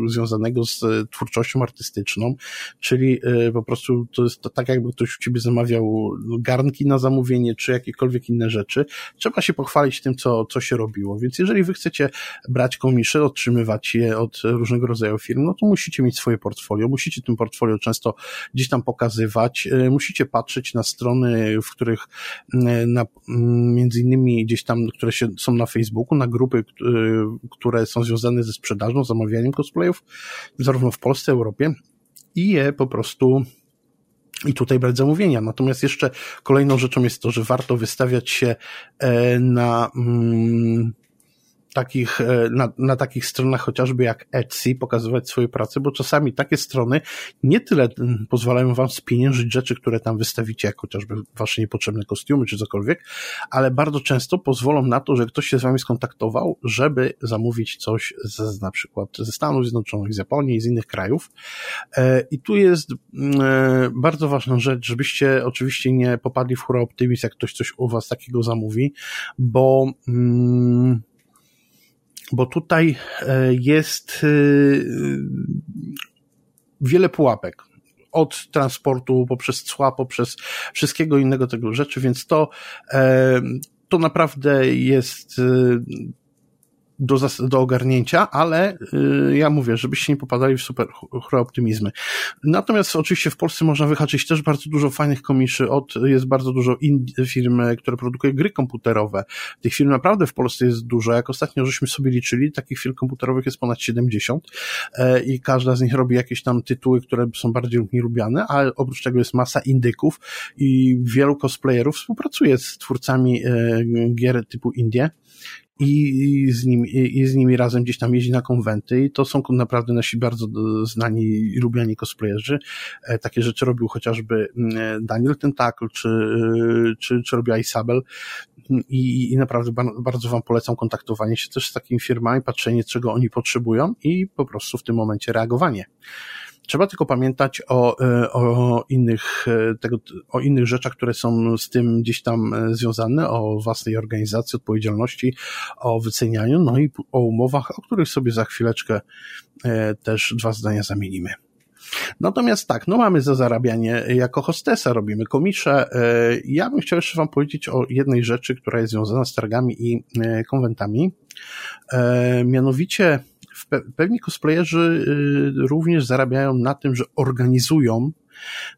związanego z twórczością artystyczną, czyli e, po prostu to jest to tak jakby ktoś u ciebie zamawiał garnki na zamówienie, czy jakiekolwiek inne rzeczy. Trzeba się pochwalić tym, co, co się robiło. Więc jeżeli wy chcecie brać komisze, otrzymywać je od różnego rodzaju firm, no to musicie mieć swoje portfolio, musicie tym portfolio często gdzieś tam pokazywać, e, musicie patrzeć na strony, w których e, na, między innymi gdzieś tam, które się, są na Facebooku, na grupy, e, które są związane ze sprzedażą, zamawianiem cosplayów, zarówno w Polsce, Europie i je po prostu i tutaj brać zamówienia. Natomiast jeszcze kolejną rzeczą jest to, że warto wystawiać się na, mm, takich, e, na, na takich stronach chociażby jak Etsy pokazywać swoje prace, bo czasami takie strony nie tyle mm, pozwalają wam spieniężyć rzeczy, które tam wystawicie, jak chociażby wasze niepotrzebne kostiumy czy cokolwiek, ale bardzo często pozwolą na to, że ktoś się z wami skontaktował, żeby zamówić coś z, na przykład ze Stanów Zjednoczonych, z Japonii, z innych krajów. E, I tu jest mm, e, bardzo ważna rzecz, żebyście oczywiście nie popadli w hura optymizm, jak ktoś coś u was takiego zamówi, bo mm, bo tutaj e, jest e, wiele pułapek. Od transportu, poprzez cła, poprzez wszystkiego innego tego rzeczy, więc to, e, to naprawdę jest do, do ogarnięcia, ale y, ja mówię, żebyście nie popadali w super optymizmy. Natomiast oczywiście w Polsce można wyhaczyć też bardzo dużo fajnych komiszy, od, jest bardzo dużo firm, które produkuje gry komputerowe. Tych firm naprawdę w Polsce jest dużo. Jak ostatnio żeśmy sobie liczyli, takich firm komputerowych jest ponad 70 e, i każda z nich robi jakieś tam tytuły, które są bardziej lub mniej lubiane, a oprócz tego jest masa indyków i wielu cosplayerów współpracuje z twórcami e, gier typu Indie i z, nimi, i z nimi razem gdzieś tam jeździ na konwenty i to są naprawdę nasi bardzo znani i lubiani cosplayerzy. E, takie rzeczy robił chociażby mm, e, Daniel Tentacle czy, czy, czy robiła Isabel i, i naprawdę bardzo Wam polecam kontaktowanie się też z takimi firmami, patrzenie czego oni potrzebują i po prostu w tym momencie reagowanie. Trzeba tylko pamiętać o, e, o innych, tego, o innych rzeczach, które są z tym gdzieś tam związane, o własnej organizacji, odpowiedzialności, o wycenianiu, no i o umowach, o których sobie za chwileczkę też dwa zdania zamienimy. Natomiast tak, no mamy za zarabianie jako hostesa, robimy komisze. Ja bym chciał jeszcze Wam powiedzieć o jednej rzeczy, która jest związana z targami i konwentami. Mianowicie pewni cosplayerzy y, również zarabiają na tym, że organizują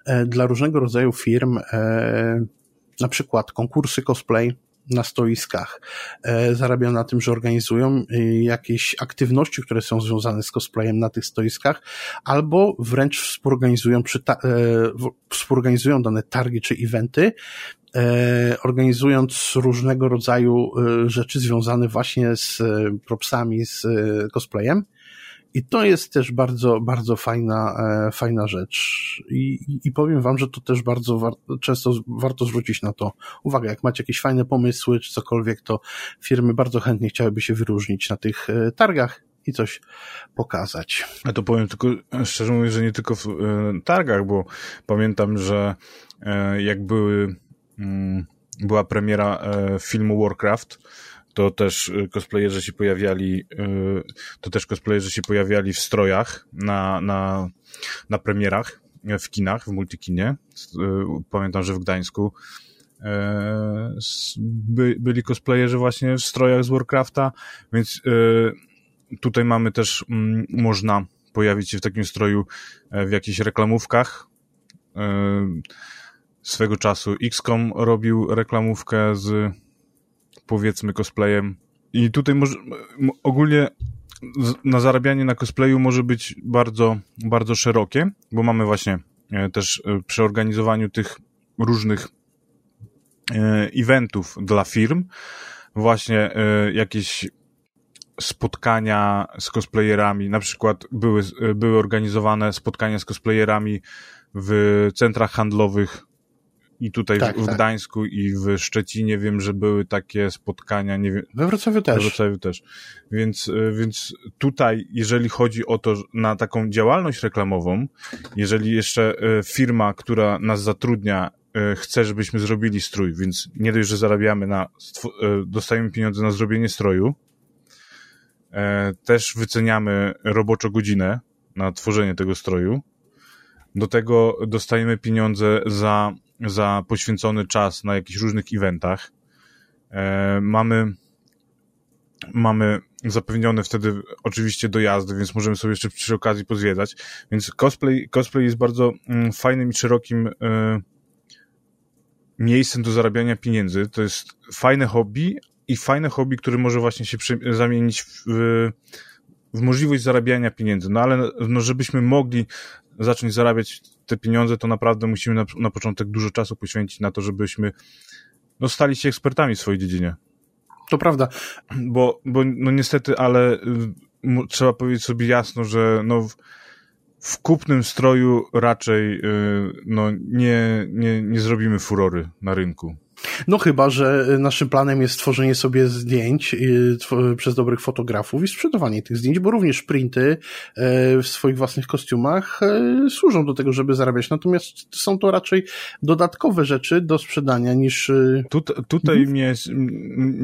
e, dla różnego rodzaju firm e, na przykład konkursy cosplay, na stoiskach. E, zarabiają na tym, że organizują y, jakieś aktywności, które są związane z cosplayem na tych stoiskach, albo wręcz współorganizują, przy współorganizują dane targi czy eventy, organizując różnego rodzaju rzeczy związane właśnie z propsami, z cosplayem. I to jest też bardzo, bardzo fajna, e, fajna rzecz. I, i powiem wam, że to też bardzo war często warto zwrócić na to uwagę. Jak macie jakieś fajne pomysły czy cokolwiek, to firmy bardzo chętnie chciałyby się wyróżnić na tych e, targach i coś pokazać. A to powiem tylko, szczerze mówiąc, że nie tylko w e, targach, bo pamiętam, że jak były, była premiera filmu Warcraft, to też y, cosplayerzy się pojawiali, y, to też cosplayerzy się pojawiali w strojach na, na, na premierach w kinach, w multikinie. Pamiętam, że w Gdańsku by, byli cosplayerzy właśnie w strojach z Warcrafta, więc tutaj mamy też, mm, można pojawić się w takim stroju e, w jakichś reklamówkach. Swego czasu XCOM robił reklamówkę z powiedzmy cosplayem. I tutaj może, ogólnie na zarabianie na cosplayu może być bardzo, bardzo szerokie, bo mamy właśnie e, też e, przy organizowaniu tych różnych e, eventów dla firm, właśnie jakieś spotkania z cosplayerami, na przykład były, były organizowane spotkania z cosplayerami w centrach handlowych i tutaj tak, w, tak. Gdańsku i w Szczecinie wiem, że były takie spotkania. Nie wiem, we Wrocławiu też. We Wrocławiu też. Więc, e, więc tutaj, jeżeli chodzi o to, na taką działalność reklamową, jeżeli jeszcze e, firma, która nas zatrudnia, e, chce, żebyśmy zrobili strój, więc nie dość, że zarabiamy na, dostajemy pieniądze na zrobienie stroju, też wyceniamy roboczo godzinę na tworzenie tego stroju. Do tego dostajemy pieniądze za za poświęcony czas na jakichś różnych eventach. E, mamy, mamy zapewnione wtedy oczywiście dojazdy, więc możemy sobie jeszcze przy okazji pozwiedzać. Więc cosplay, cosplay jest bardzo mm, fajnym i szerokim y, miejscem do zarabiania pieniędzy. To jest fajne hobby i fajne hobby, które może właśnie się zamienić w, w możliwość zarabiania pieniędzy. No ale no, żebyśmy mogli zacząć zarabiać te pieniądze, to naprawdę musimy na, na początek dużo czasu poświęcić na to, żebyśmy no, stali się ekspertami w swojej dziedzinie. To prawda. Bo, bo no niestety, ale y, trzeba powiedzieć sobie jasno, że no, w, w kupnym stroju raczej y, no, nie, nie, nie zrobimy furory na rynku. No chyba, że naszym planem jest tworzenie sobie zdjęć y, przez dobrych fotografów i sprzedawanie tych zdjęć, bo również printy e, w swoich własnych kostiumach e, służą do tego, żeby zarabiać. Natomiast są to raczej dodatkowe rzeczy do sprzedania niż... E, Tut, tutaj mhm. mnie,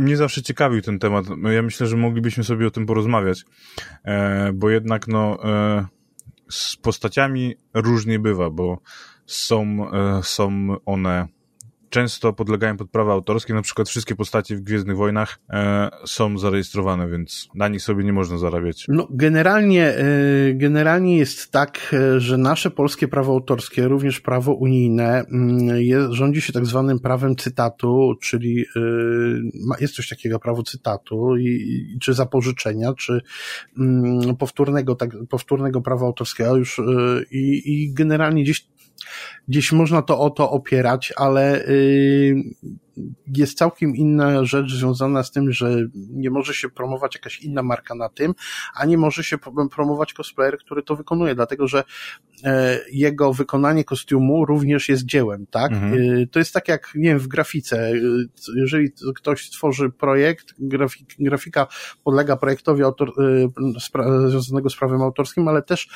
mnie zawsze ciekawił ten temat. Ja myślę, że moglibyśmy sobie o tym porozmawiać, bo jednak no z postaciami różnie bywa, bo są, są one często podlegają pod prawa autorskie, na przykład wszystkie postacie w Gwiezdnych Wojnach e, są zarejestrowane, więc na nich sobie nie można zarabiać. No, generalnie, e, generalnie jest tak, e, że nasze polskie prawo autorskie, również prawo unijne, mm, rządzi się tak zwanym prawem cytatu, czyli e, jest coś takiego prawo cytatu i, i czy zapożyczenia, czy mm, powtórnego, tak, powtórnego prawa autorskiego już i, i generalnie gdzieś gdzieś można to o to opierać, ale y, jest całkiem inna rzecz związana z tym, że nie może się promować jakaś inna marka na tym, a nie może się promować cosplayer, który to wykonuje, dlatego że jego wykonanie kostiumu również jest dziełem, tak? Mhm. E, to jest tak jak, nie wiem, w grafice. E, jeżeli ktoś tworzy projekt, grafik, grafika podlega projektowi autor, spra związanego z prawem autorskim, ale też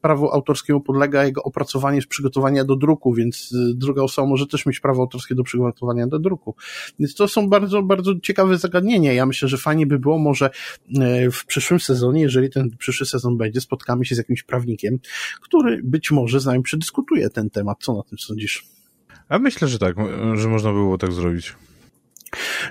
prawu autorskiemu podlega jego opracowanie z przygotowania do druku, więc druga osoba może też mieć prawo autorskie do przygotowania do druku. Więc to są bardzo, bardzo ciekawe zagadnienia. Ja myślę, że fajnie by było może w przyszłym sezonie, jeżeli ten przyszły sezon będzie, spotkamy się z jakimś prawnikiem, który być może z nami przedyskutuje ten temat. Co na tym sądzisz? A myślę, że tak, że można było tak zrobić.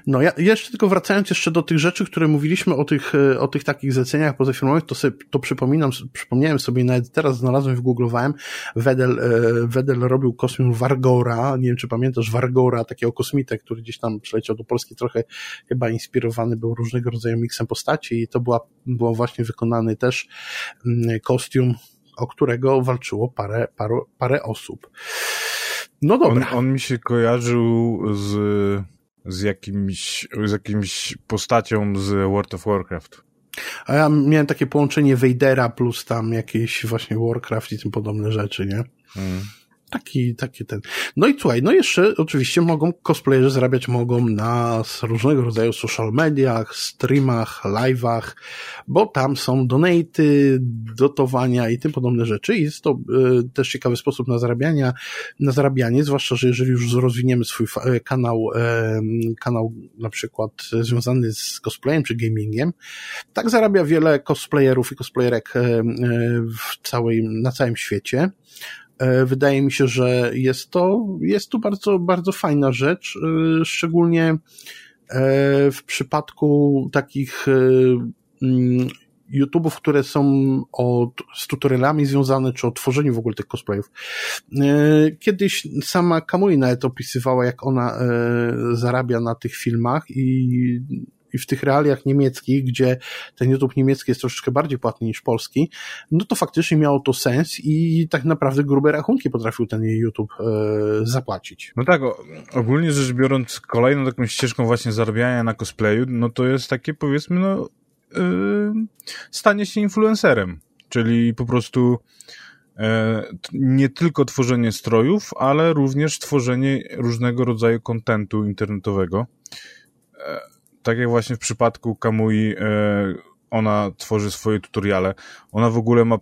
No ja jeszcze tylko wracając jeszcze do tych rzeczy, które mówiliśmy o tych, e, o tych takich zleceniach pozafilmowych, to sobie, to przypominam, przypomniałem sobie, nawet teraz znalazłem, wygooglowałem, Wedel, e, Wedel robił kosmium Wargora, nie wiem czy pamiętasz Wargora, takiego kosmitę, który gdzieś tam przyleciał do Polski, trochę chyba inspirowany był różnego rodzaju miksem postaci i to była, było właśnie wykonany też mm, kostium, o którego walczyło parę, parę, parę osób. No dobra. On, on mi się kojarzył z z jakimś, z jakimś postacią z World of Warcraft. A ja miałem takie połączenie Vadera plus tam jakieś właśnie Warcraft i tym podobne rzeczy, nie? Mm. Taki, taki ten. No i słuchaj, no jeszcze oczywiście mogą, cosplayerzy zarabiać mogą na różnego rodzaju social mediach, streamach, live'ach, bo tam są donaty, dotowania i tym podobne rzeczy. I jest to y, też ciekawy sposób na zarabianie, na zarabianie, zwłaszcza, że jeżeli już rozwiniemy swój e, kanał, y, kanał na przykład związany z cosplayem czy gamingiem, tak zarabia wiele cosplayerów i cosplayerek y, w całej, na całym świecie. E, wydaje mi się, że jest to, jest to bardzo, bardzo fajna rzecz, e, szczególnie e, w przypadku takich mm, YouTube'ów, które są o, z tutorialami związane, czy o tworzeniu w ogóle tych cosplayów. Kiedyś sama Kamui nawet opisywała, jak ona zarabia na tych filmach i i w tych realiach niemieckich, gdzie ten YouTube niemiecki jest troszeczkę bardziej płatny niż polski, no to faktycznie miało to sens i tak naprawdę grube rachunki potrafił ten YouTube e, zapłacić. No tak, ogólnie rzecz biorąc, kolejną taką ścieżką właśnie zarabiania na cosplayu, no to jest takie powiedzmy, no yy, stanie się influencerem, czyli po prostu e, nie tylko tworzenie strojów, ale również tworzenie różnego rodzaju kontentu internetowego. Tak jak właśnie w przypadku Kamui, e, ona tworzy swoje tutoriale. Ona w ogóle ma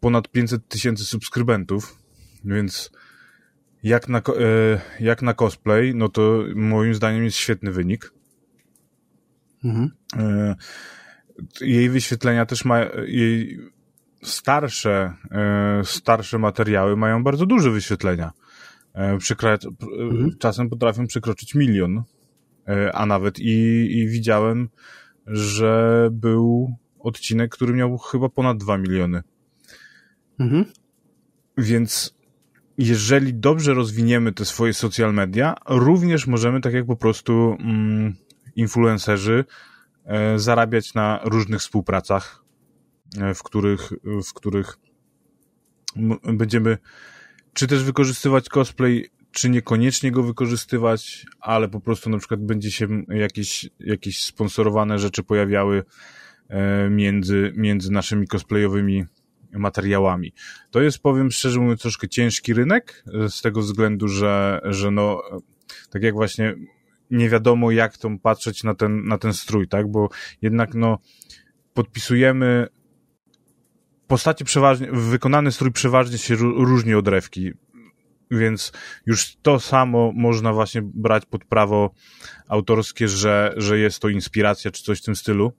ponad 500 tysięcy subskrybentów, więc jak na, e, jak na cosplay, no to moim zdaniem jest świetny wynik. Mhm. E, jej wyświetlenia też ma, jej starsze, starsze materiały mają bardzo duże wyświetlenia. Przykra mhm. Czasem potrafią przekroczyć milion a nawet i, i widziałem, że był odcinek, który miał chyba ponad 2 miliony. Mhm. Więc jeżeli dobrze rozwiniemy te swoje social media, również możemy, tak jak po prostu mm, influencerzy, e, zarabiać na różnych współpracach, e, w których, w których będziemy czy też wykorzystywać cosplay czy niekoniecznie go wykorzystywać, ale po prostu na przykład będzie się jakieś, jakieś sponsorowane rzeczy pojawiały e, między, między naszymi cosplayowymi materiałami. To jest, powiem szczerze mówiąc, troszkę ciężki rynek, e, z tego względu, że, że no, tak jak właśnie nie wiadomo, jak to patrzeć na ten, na ten strój, tak, bo jednak no, podpisujemy postacie przeważnie, wykonany strój przeważnie się różni od rewki więc już to samo można właśnie brać pod prawo autorskie, że, że jest to inspiracja czy coś w tym stylu.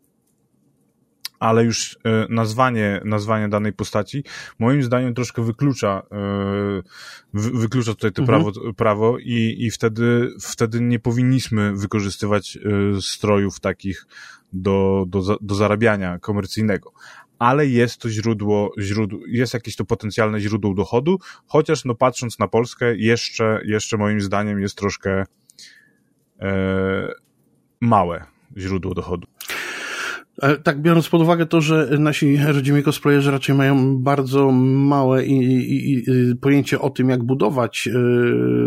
Ale już e, nazwanie, nazwanie danej postaci moim zdaniem troszkę wyklucza, e, wyklucza tutaj to mhm. prawo, prawo i, i wtedy, wtedy nie powinniśmy wykorzystywać e, strojów takich do, do, do zarabiania komercyjnego ale jest to źródło, źródło, jest jakieś to potencjalne źródło dochodu, chociaż no patrząc na Polskę jeszcze, jeszcze moim zdaniem jest troszkę e, małe źródło dochodu. Tak, biorąc pod uwagę to, że nasi rodzimi cosplayerzy raczej mają bardzo małe i, i, i, pojęcie o tym, jak budować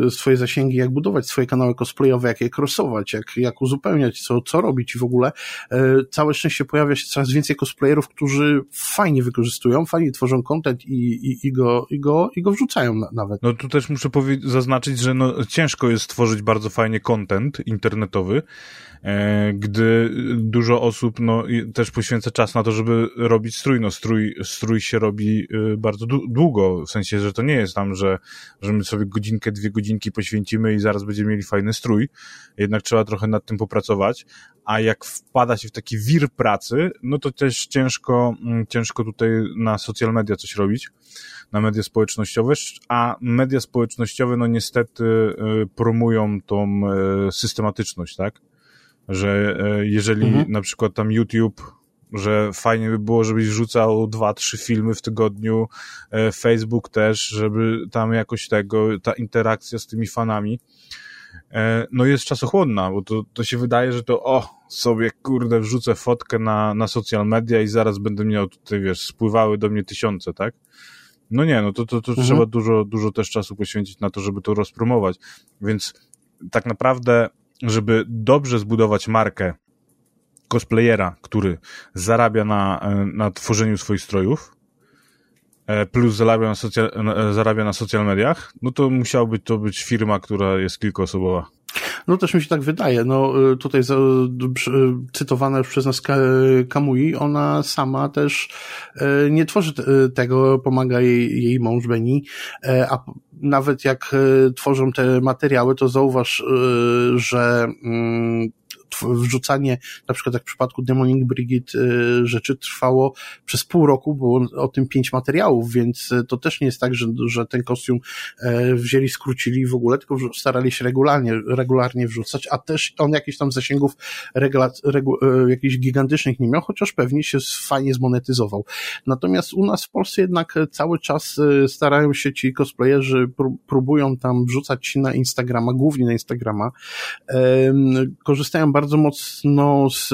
y, swoje zasięgi, jak budować swoje kanały cosplayowe, jak je crossować, jak, jak uzupełniać, co, co robić i w ogóle. Y, całe szczęście pojawia się coraz więcej cosplayerów, którzy fajnie wykorzystują, fajnie tworzą content i, i, i, go, i, go, i go wrzucają na, nawet. No tu też muszę zaznaczyć, że no, ciężko jest stworzyć bardzo fajnie content internetowy, E, gdy dużo osób no, też poświęca czas na to, żeby robić strój. No, strój, strój się robi y, bardzo długo, w sensie, że to nie jest tam, że, że my sobie godzinkę, dwie godzinki poświęcimy i zaraz będziemy mieli fajny strój. Jednak trzeba trochę nad tym popracować, a jak wpada się w taki wir pracy, no to też ciężko, mm, ciężko tutaj na social media coś robić, na media społecznościowe, a media społecznościowe, no niestety y, promują tą y, systematyczność, tak? Że e, jeżeli mhm. na przykład tam YouTube że fajnie by było, żebyś wrzucał dwa, trzy filmy w tygodniu, e, Facebook też, żeby tam jakoś tego, ta interakcja z tymi fanami, e, no jest czasochłonna, bo to, to się wydaje, że to o, sobie kurde wrzucę fotkę na, na social media i zaraz będę miał tutaj, wiesz, spływały do mnie tysiące, tak? No nie, no to, to, to mhm. trzeba dużo, dużo też czasu poświęcić na to, żeby to rozpromować, więc tak naprawdę żeby dobrze zbudować markę cosplayera, który zarabia na, e, na tworzeniu swoich strojów, e, plus zarabia na, social, e, zarabia na social mediach, no to musiałaby to być firma, która jest kilkuosobowa. No też mi się tak wydaje. No tutaj cytowana już przez nas Kamui, ona sama też nie tworzy tego, pomaga jej, jej mąż Benny, a nawet jak tworzą te materiały, to zauważ, że mm, wrzucanie, na przykład jak w przypadku Demonic Brigade, y, rzeczy trwało przez pół roku, było o tym pięć materiałów, więc y, to też nie jest tak, że, że ten kostium e, wzięli, skrócili w ogóle, tylko starali się regularnie, regularnie wrzucać, a też on jakichś tam zasięgów regula, regu, e, jakichś gigantycznych nie miał, chociaż pewnie się fajnie zmonetyzował. Natomiast u nas w Polsce jednak cały czas y, starają się ci cosplayerzy, próbują tam wrzucać na Instagrama, głównie na Instagrama, korzystają bardzo bardzo mocno z,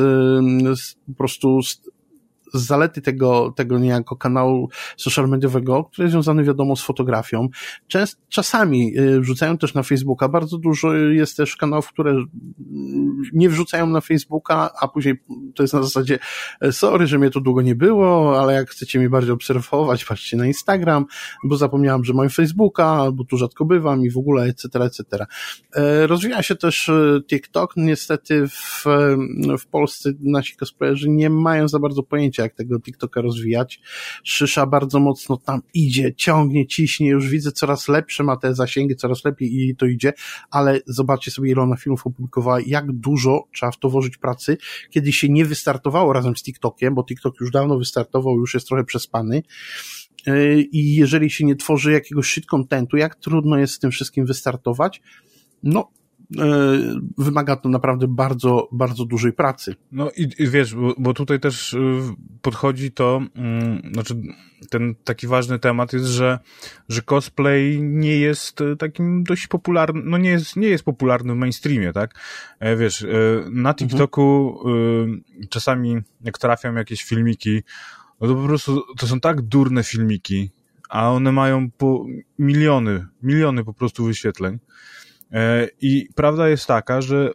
z po prostu z, z zalety tego, tego niejako kanału social mediowego, który jest związany wiadomo z fotografią. Częst, czasami y, wrzucają też na Facebooka. Bardzo dużo jest też kanałów, które nie wrzucają na Facebooka, a później to jest na zasadzie e, sorry, że mnie tu długo nie było, ale jak chcecie mnie bardziej obserwować, patrzcie na Instagram, bo zapomniałam, że mam Facebooka, albo tu rzadko bywam i w ogóle, etc., etc. Rozwija się też TikTok. Niestety w, w Polsce nasi cosplayerzy nie mają za bardzo pojęcia, jak tego TikToka rozwijać. Szysza bardzo mocno tam idzie, ciągnie, ciśnie, już widzę coraz lepsze ma te zasięgi, coraz lepiej i to idzie, ale zobaczcie sobie, ile ona filmów opublikowała, jak dużo trzeba w to włożyć pracy, kiedy się nie wystartowało razem z TikTokiem, bo TikTok już dawno wystartował, już jest trochę przespany. E, I jeżeli się nie tworzy jakiegoś shit contentu, jak trudno jest z tym wszystkim wystartować? No, wymaga to naprawdę bardzo, bardzo dużej pracy. No i, i wiesz, bo, bo, tutaj też y, podchodzi to, mm, znaczy ten taki ważny temat jest, że, że cosplay nie jest e, takim dość popularnym, no nie jest, nie jest popularny w mainstreamie, tak? E, wiesz, na mhm. TikToku mhm. czasami jak trafiam jakieś filmiki, no to po prostu to są tak durne filmiki, a one mają po miliony, miliony po prostu wyświetleń. E, I prawda jest taka, że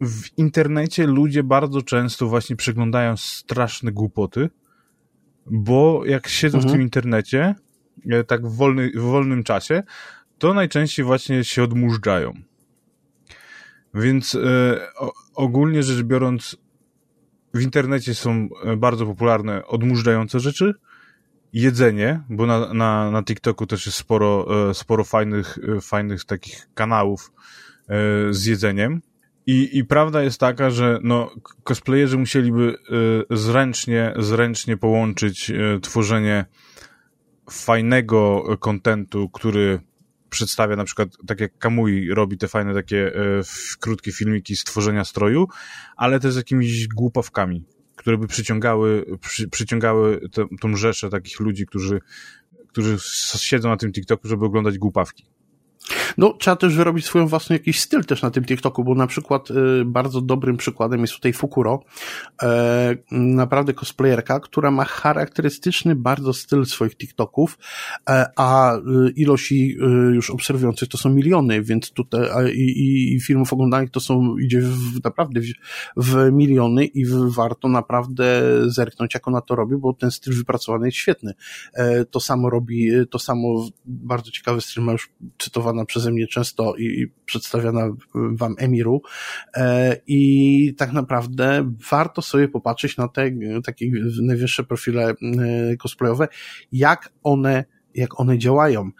w internecie ludzie bardzo często właśnie przeglądają straszne głupoty, bo jak siedzą mhm. w tym internecie, e, tak w, wolny, w wolnym czasie, to najczęściej właśnie się odmurzgają. Więc e, ogólnie rzecz biorąc, w internecie są bardzo popularne odmurzające rzeczy, jedzenie, bo na, na, na TikToku też jest sporo, e, sporo fajnych, e, fajnych takich kanałów e, z jedzeniem. I, I prawda jest taka, że no, cosplayerzy musieliby zręcznie, zręcznie połączyć tworzenie fajnego kontentu, który przedstawia na przykład, tak jak Kamui robi te fajne takie krótkie filmiki z tworzenia stroju, ale też z jakimiś głupawkami które by przyciągały, przy, przyciągały te, tą rzeszę takich ludzi, którzy, którzy siedzą na tym TikToku, żeby oglądać głupawki. No, trzeba też wyrobić swoją własną jakiś styl też na tym TikToku, bo na przykład y, bardzo dobrym przykładem jest tutaj Fukuro, e, naprawdę cosplayerka, która ma charakterystyczny bardzo styl swoich TikToków, e, a y, ilości y, już obserwujących to są miliony, więc tutaj i, filmów oglądanych to są, idzie w, naprawdę w, w miliony i w, warto naprawdę zerknąć, jak ona to robi, bo ten styl wypracowany jest świetny. E, to samo robi, to samo bardzo ciekawy styl ma już cytowana przeze mnie często i, i przedstawiana wam Emiru. E, i tak naprawdę warto sobie popatrzeć na te takie najwyższe profile e, cosplayowe, jak one jak one działają,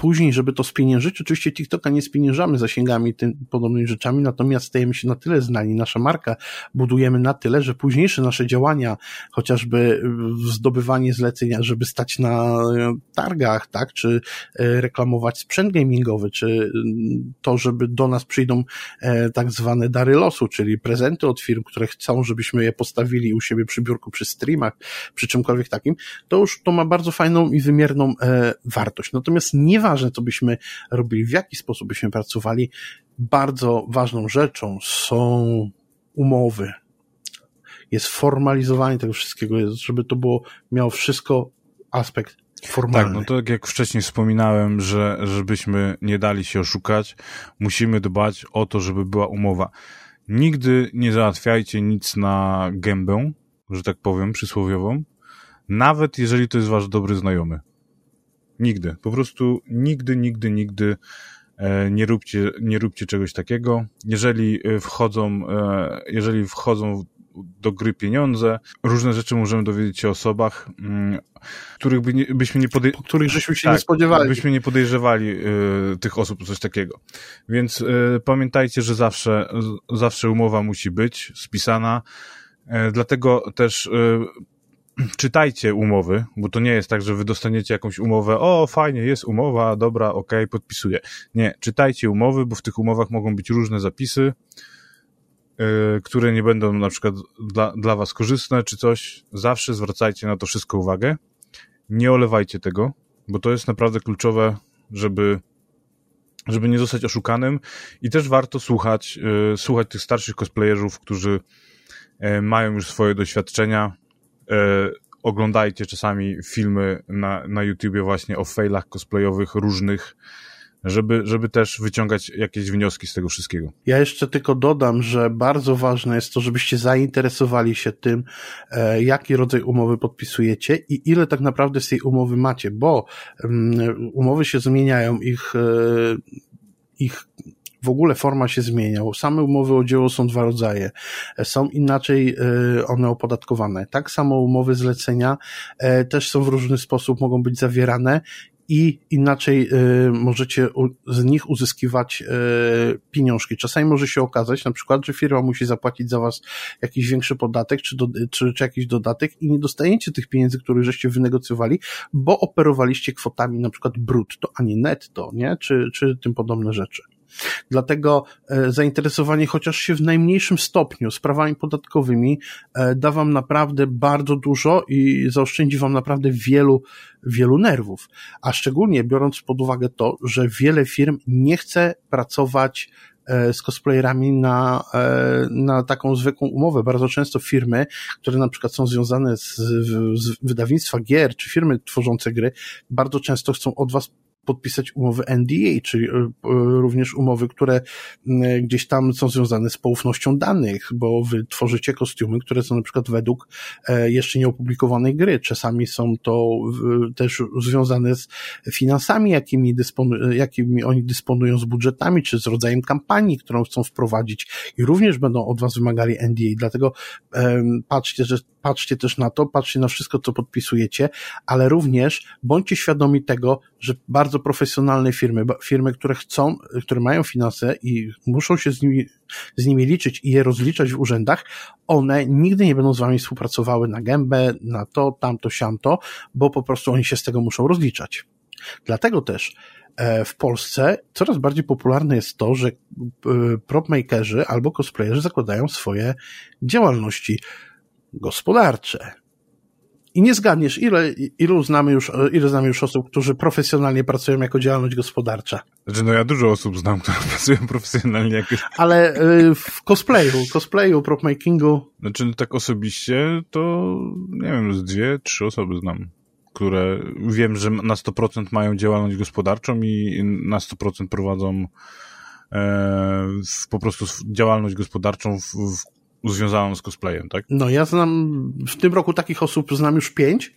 Później, żeby to spieniężyć, oczywiście TikToka nie spieniężamy zasięgami tym podobnymi rzeczami, natomiast stajemy się na tyle znani, nasza marka budujemy na tyle, że późniejsze nasze działania, chociażby zdobywanie zlecenia, żeby stać na targach, tak, czy e, reklamować sprzęt gamingowy, czy to, żeby do nas przyjdą e, tak zwane dary losu, czyli prezenty od firm, które chcą, żebyśmy je postawili u siebie przy biurku, przy streamach, przy czymkolwiek takim, to już to ma bardzo fajną i wymierną e, wartość. Natomiast nie nieważne, co byśmy robili, w jaki sposób byśmy pracowali, bardzo ważną rzeczą są umowy. Jest formalizowanie tego wszystkiego, żeby to było, miało wszystko aspekt formalny. Tak, no to tak jak wcześniej wspominałem, że żebyśmy nie dali się oszukać, musimy dbać o to, żeby była umowa. Nigdy nie załatwiajcie nic na gębę, że tak powiem, przysłowiową, nawet jeżeli to jest wasz dobry znajomy. Nigdy. Po prostu nigdy, nigdy, nigdy e, nie róbcie, nie róbcie czegoś takiego. Jeżeli e, wchodzą, e, jeżeli wchodzą do gry pieniądze, różne rzeczy możemy dowiedzieć się o osobach, mm, których by nie, byśmy nie podej... których żeśmy się tak, nie spodziewali. Byśmy nie podejrzewali y, tych osób coś takiego. Więc y, pamiętajcie, że zawsze, zawsze umowa musi być spisana. Dlatego też czytajcie umowy, bo to nie jest tak, że wy dostaniecie jakąś umowę, o fajnie, jest umowa, dobra, okej, podpisuję. Nie, czytajcie umowy, bo w tych umowach mogą być różne zapisy, yy, które nie będą na przykład dla, dla was korzystne czy coś. Zawsze zwracajcie na to wszystko uwagę. Nie olewajcie tego, bo to jest naprawdę kluczowe, żeby żeby nie zostać oszukanym i też warto słuchać, yy, słuchać tych starszych cosplayerów, którzy yy, mają już swoje doświadczenia, oglądajcie czasami filmy na, na YouTubie właśnie o failach cosplayowych różnych, żeby, żeby też wyciągać jakieś wnioski z tego wszystkiego. Ja jeszcze tylko dodam, że bardzo ważne jest to, żebyście zainteresowali się tym, e, jaki rodzaj umowy podpisujecie i ile tak naprawdę z tej umowy macie, bo um, umowy się zmieniają, ich, e, ich w ogóle forma się zmienia. Same umowy o dzieło są dwa rodzaje. Są inaczej e, one opodatkowane. Tak samo umowy zlecenia e, też są w różny sposób, mogą być zawierane i inaczej możecie z nich uzyskiwać y, pieniążki. Czasami może się okazać, na przykład, że firma musi zapłacić za was jakiś większy podatek, czy, do, czy, czy jakiś dodatek i nie dostajecie tych pieniędzy, które żeście wynegocjowali, bo operowaliście kwotami na przykład brutto, a nie netto, nie? Czy, czy tym podobne rzeczy. Dlatego e, zainteresowanie chociaż się w najmniejszym stopniu sprawami podatkowymi e, da Wam naprawdę bardzo dużo i zaoszczędzi Wam naprawdę wielu, wielu nerwów. A szczególnie biorąc pod uwagę to, że wiele firm nie chce pracować e, z cosplayerami na, na taką zwykłą umowę. Bardzo często firmy, które na przykład są związane z, z wydawnictwa gier, czy firmy tworzące gry, bardzo często chcą od Was podpisać umowy NDA, czyli e, e, również umowy, które gdzieś tam są związane z poufnością danych, bo wy tworzycie kostiumy, które są na przykład według e, jeszcze nieopublikowanej gry. Czasami są to też związane z finansami, jakimi, dysponu, jakimi oni dysponują, z budżetami, czy z rodzajem kampanii, którą chcą wprowadzić i również będą od was wymagali NDA. Dlatego patrzcie, że patrzcie też na to, patrzcie na wszystko, co podpisujecie, ale również bądźcie świadomi tego, że bardzo profesjonalne firmy, firmy, które chcą, które mają finanse i muszą się z nimi, z nimi liczyć i je rozliczać w urzędach, one nigdy nie będą z wami współpracowały na gębę, na to, tamto, siamto, bo po prostu oni się z tego muszą rozliczać. Dlatego też e, w Polsce coraz bardziej popularne jest to, że e, propmakerzy albo cosplayerzy zakładają swoje działalności gospodarcze. I nie zgadniesz, ile, ilu znamy już, ile znamy już osób, którzy profesjonalnie pracują jako działalność gospodarcza. Znaczy, no ja dużo osób znam, które pracują profesjonalnie jako... Ale w cosplayu, cosplayu, propmakingu... Znaczy, no tak osobiście to, nie wiem, z dwie, trzy osoby znam, które wiem, że na 100% mają działalność gospodarczą i na 100% prowadzą e, po prostu działalność gospodarczą w, w związaną z cosplayem, tak? No ja znam, w tym roku takich osób znam już pięć,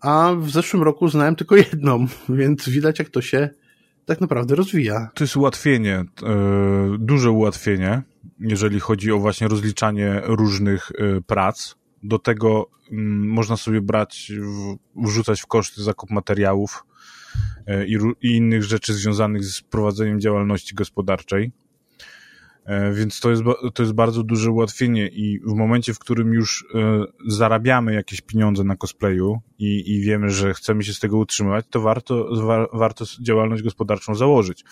a w zeszłym roku znałem tylko jedną, więc widać jak to się tak naprawdę rozwija. To jest ułatwienie, e, duże ułatwienie, jeżeli chodzi o właśnie rozliczanie różnych e, prac. Do tego mm, można sobie brać, wrzucać w koszty zakup materiałów e, i, i innych rzeczy związanych z prowadzeniem działalności gospodarczej. E, więc to jest, to jest bardzo duże ułatwienie i w momencie, w którym już e, zarabiamy jakieś pieniądze na cosplayu i, i wiemy, że chcemy się z tego utrzymywać, to warto, warto działalność gospodarczą założyć.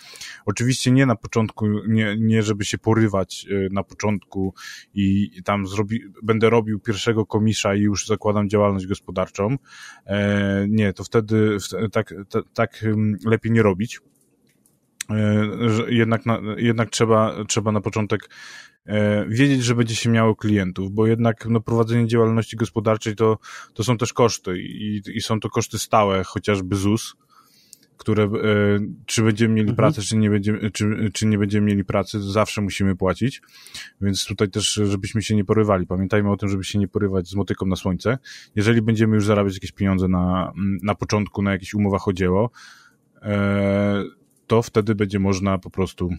Oczywiście nie na początku, nie, nie żeby się porywać e, na początku i tam zrobi, będę robił pierwszego komisza i już zakładam działalność gospodarczą. Nie, to wtedy tak, tak lepiej nie robić jednak, na, jednak trzeba, trzeba na początek e, wiedzieć, że będzie się miało klientów, bo jednak no, prowadzenie działalności gospodarczej to, to są też koszty i, i są to koszty stałe, chociażby ZUS, które e, czy będziemy mieli mhm. pracę, czy nie będziemy, czy, czy nie będziemy mieli pracy, zawsze musimy płacić, więc tutaj też, żebyśmy się nie porywali. Pamiętajmy o tym, żeby się nie porywać z motyką na słońce. Jeżeli będziemy już zarabiać jakieś pieniądze na, na początku, na jakichś umowach o dzieło, to wtedy będzie można po prostu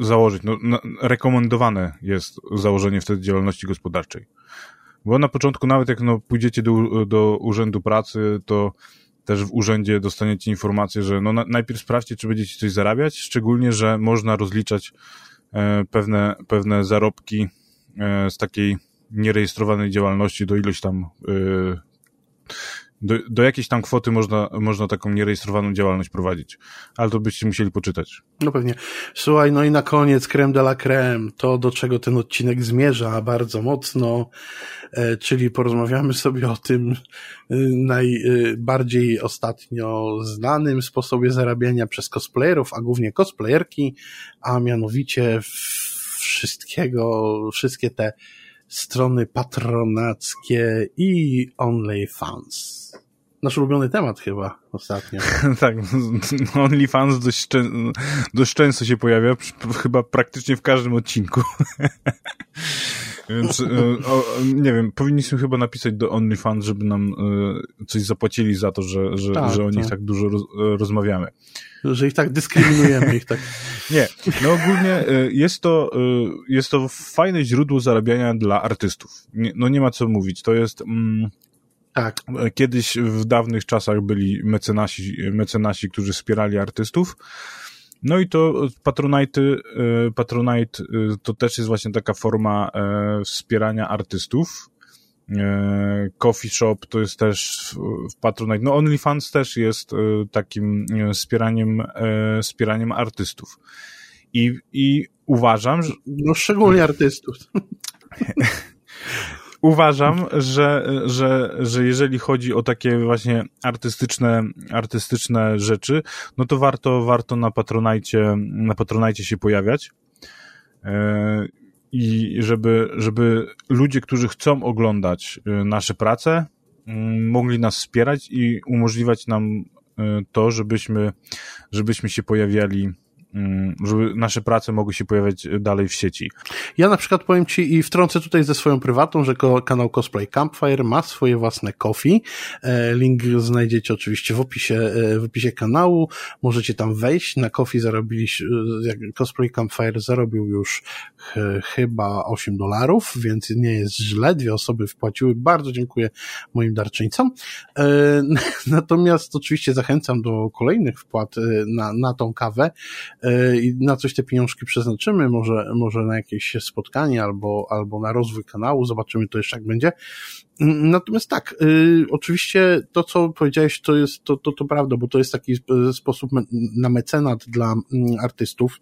założyć. No, rekomendowane jest założenie wtedy działalności gospodarczej. Bo na początku, nawet jak no, pójdziecie do, do urzędu pracy, to też w urzędzie dostaniecie informację, że no, na, najpierw sprawdźcie, czy będziecie coś zarabiać, szczególnie, że można rozliczać e, pewne, pewne zarobki e, z takiej nierejestrowanej działalności do ilość tam e, do, do jakiejś tam kwoty można, można taką nierejestrowaną działalność prowadzić. Ale to byście musieli poczytać. No pewnie. Słuchaj, no i na koniec creme de la creme, to do czego ten odcinek zmierza bardzo mocno, e, czyli porozmawiamy sobie o tym e, najbardziej ostatnio znanym sposobie zarabiania przez cosplayerów, a głównie cosplayerki, a mianowicie wszystkiego, wszystkie te strony patronackie i OnlyFans. Nasz ulubiony temat chyba ostatnio. tak, OnlyFans dość, dość często się pojawia, chyba praktycznie w każdym odcinku. Więc, e, o, nie wiem, powinniśmy chyba napisać do OnlyFans, żeby nam e, coś zapłacili za to, że, że, tak, że o nich tak, tak dużo roz, e, rozmawiamy. Że ich tak dyskryminujemy, ich tak. Nie, no ogólnie jest to, jest to fajne źródło zarabiania dla artystów. Nie, no nie ma co mówić, to jest... Mm, tak. Kiedyś w dawnych czasach byli mecenasi, mecenasi, którzy wspierali artystów, no i to Patronite, e, Patronite e, to też jest właśnie taka forma e, wspierania artystów. Coffee Shop to jest też w Patronite. No OnlyFans też jest takim wspieraniem, wspieraniem artystów. I, i uważam, że... No szczególnie artystów. uważam, że, że, że jeżeli chodzi o takie właśnie artystyczne, artystyczne rzeczy, no to warto, warto na Patronajcie, na Patronajcie się pojawiać. E, I żeby, żeby ludzie, którzy chcą oglądać e, nasze prace, mogli nas wspierać i umożliwiać nam e, to, żebyśmy, żebyśmy się pojawiali żeby nasze prace mogły się pojawiać dalej w sieci. Ja na przykład powiem Ci i wtrącę tutaj ze swoją prywatą, że kanał Cosplay Campfire ma swoje własne coffee. E, link znajdziecie oczywiście w opisie, e, w opisie kanału. Możecie tam wejść. Na zarobiliście, Cosplay Campfire zarobił już chyba 8 dolarów, więc nie jest źle. Dwie osoby wpłaciły. Bardzo dziękuję moim darczyńcom. E, natomiast oczywiście zachęcam do kolejnych wpłat na, na tą kawę. I na coś te pieniążki przeznaczymy, może, może na jakieś spotkanie albo, albo na rozwój kanału, zobaczymy to jeszcze jak będzie. Natomiast tak, y, oczywiście to, co powiedziałeś, to jest, to, to, to prawda, bo to jest taki sposób na mecenat dla mm, artystów,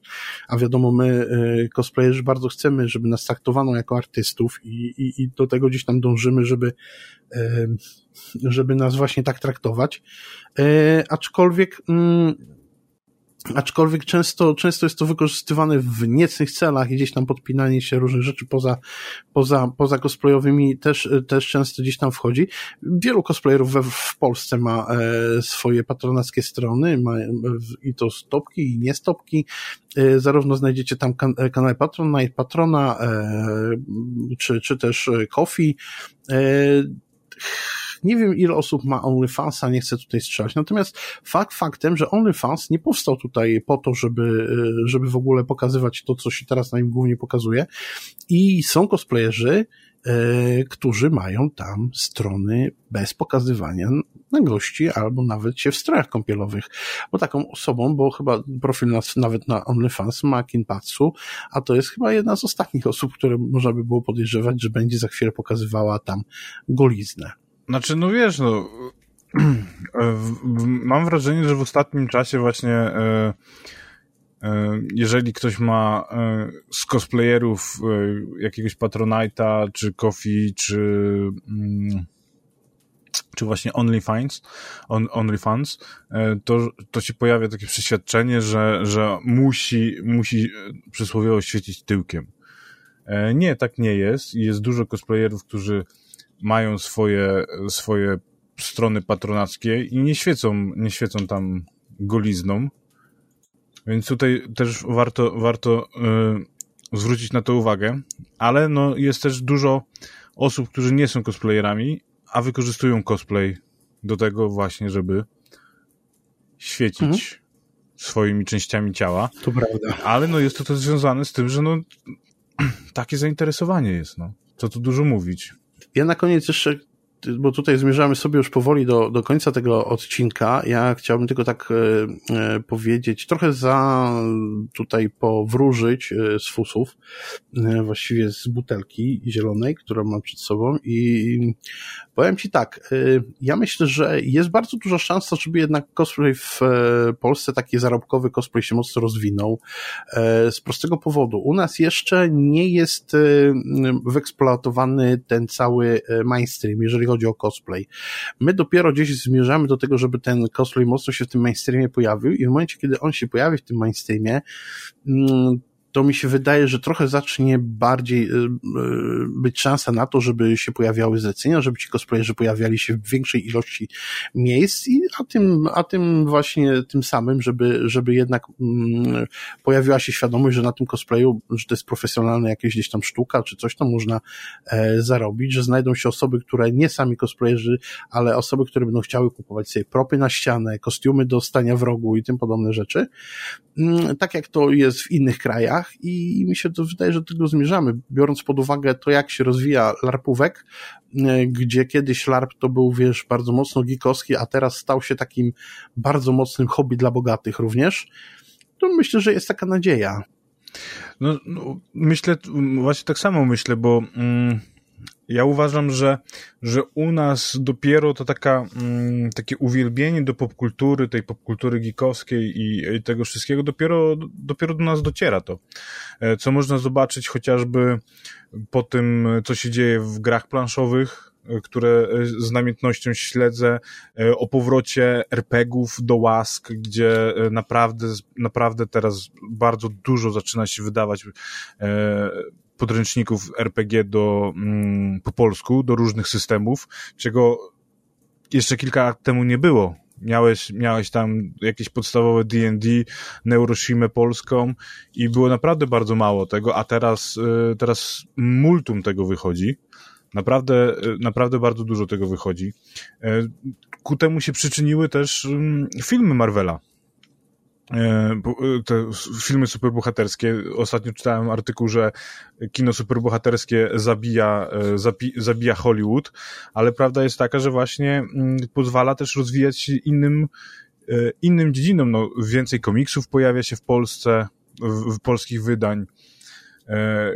a wiadomo, my, y, cosplayerzy, bardzo chcemy, żeby nas traktowano jako artystów i, i, i do tego gdzieś tam dążymy, żeby, y, żeby nas właśnie tak traktować. Y, aczkolwiek, mm, Aczkolwiek często, często jest to wykorzystywane w niecnych celach i gdzieś tam podpinanie się różnych rzeczy poza, poza, poza cosplayowymi też, też często gdzieś tam wchodzi. Wielu cosplayerów we, w Polsce ma e, swoje patronackie strony, ma e, i to stopki i niestopki. E, zarówno znajdziecie tam kan kanał Patronite, Patrona, e, czy, czy też Coffee. E, nie wiem, ile osób ma OnlyFansa, nie chcę tutaj strzelać. Natomiast fakt faktem, że OnlyFans nie powstał tutaj po to, żeby, żeby w ogóle pokazywać to, co się teraz na nim głównie pokazuje. I są cosplayerzy, e, którzy mają tam strony bez pokazywania nagości albo nawet się w strojach kąpielowych. Bo taką osobą, bo chyba profil nas, nawet na OnlyFans ma Kinpatsu, a to jest chyba jedna z ostatnich osób, które można by było podejrzewać, że będzie za chwilę pokazywała tam goliznę. Znaczy, no wiesz, no, mam wrażenie, że w ostatnim czasie właśnie e, e, jeżeli ktoś ma e, z cosplayerów jakiegoś Patronite'a, czy Coffee, czy mm, czy właśnie OnlyFans, on, OnlyFans, to, to się pojawia takie przeświadczenie, że, że musi, musi przysłowiowo świecić tyłkiem. Nie, tak nie jest. Jest dużo cosplayerów, którzy mają swoje, swoje strony patronackie i nie świecą, nie świecą tam golizną. Więc tutaj też warto, warto yy, zwrócić na to uwagę. Ale no, jest też dużo osób, którzy nie są cosplayerami, a wykorzystują cosplay do tego właśnie, żeby świecić mhm. swoimi częściami ciała. To prawda. Ale no jest to też związane z tym, że no takie zainteresowanie jest, no. Co tu dużo mówić. Ja na koniec jeszcze bo tutaj zmierzamy sobie już powoli do, do końca tego odcinka. Ja chciałbym tylko tak e, e, powiedzieć, trochę za tutaj powróżyć e, z fusów, e, właściwie z butelki zielonej, którą mam przed sobą i powiem Ci tak, e, ja myślę, że jest bardzo duża szansa, żeby jednak cosplay w e, Polsce, taki zarobkowy cosplay się mocno rozwinął, z prostego powodu. U nas jeszcze nie jest wyeksploatowany ten cały mainstream, jeżeli chodzi o cosplay. My dopiero gdzieś zmierzamy do tego, żeby ten cosplay mocno się w tym mainstreamie pojawił i w momencie, kiedy on się pojawi w tym mainstreamie, mm, to mi się wydaje, że trochę zacznie bardziej y, y, być szansa na to, żeby się pojawiały zlecenia, żeby ci cosplayerzy pojawiali się w większej ilości miejsc i a tym, a tym właśnie tym samym, żeby, żeby jednak mm, pojawiła się świadomość, że na tym cosplayu, że to jest profesjonalna jakaś gdzieś tam sztuka, czy coś tam można e, zarobić, że znajdą się osoby, które nie sami cosplayerzy, ale osoby, które będą chciały kupować sobie propy na ścianę, kostiumy do stania w rogu i tym podobne rzeczy. Mm, tak jak to jest w innych krajach, i mi się to wydaje, że do tego zmierzamy, biorąc pod uwagę to, jak się rozwija larpówek, e, gdzie kiedyś larp to był, wiesz, bardzo mocno geekowski, a teraz stał się takim bardzo mocnym hobby dla bogatych również, to myślę, że jest taka nadzieja. No, no myślę, właśnie tak samo myślę, bo mm, ja uważam, że, że u nas dopiero to taka, mm, takie uwielbienie do popkultury, tej popkultury geekowskiej i, i, tego wszystkiego, dopiero, dopiero do nas dociera to. E, co można zobaczyć chociażby po tym, co się dzieje w grach planszowych, e, które e, z namiętnością śledzę, o powrocie RPGów do łask, gdzie naprawdę, naprawdę teraz bardzo dużo zaczyna się wydawać podręczników RPG do, mm, po polsku, do różnych systemów, czego jeszcze kilka lat temu nie było. Miałeś, miałeś tam jakieś podstawowe D&D, Neuroshimę polską i było naprawdę bardzo mało tego, a teraz, y, teraz multum tego wychodzi. Naprawdę, y, naprawdę bardzo dużo tego wychodzi. Y, ku temu się przyczyniły też mm, filmy Marvela. E, e, te filmy superbohaterskie. Ostatnio czytałem artykuł, że kino superbohaterskie zabija, e, zabi, zabija Hollywood, ale prawda jest taka, że właśnie mm, pozwala też rozwijać się innym innym dziedzinom. No, więcej komiksów pojawia się w Polsce, w, w polskich wydań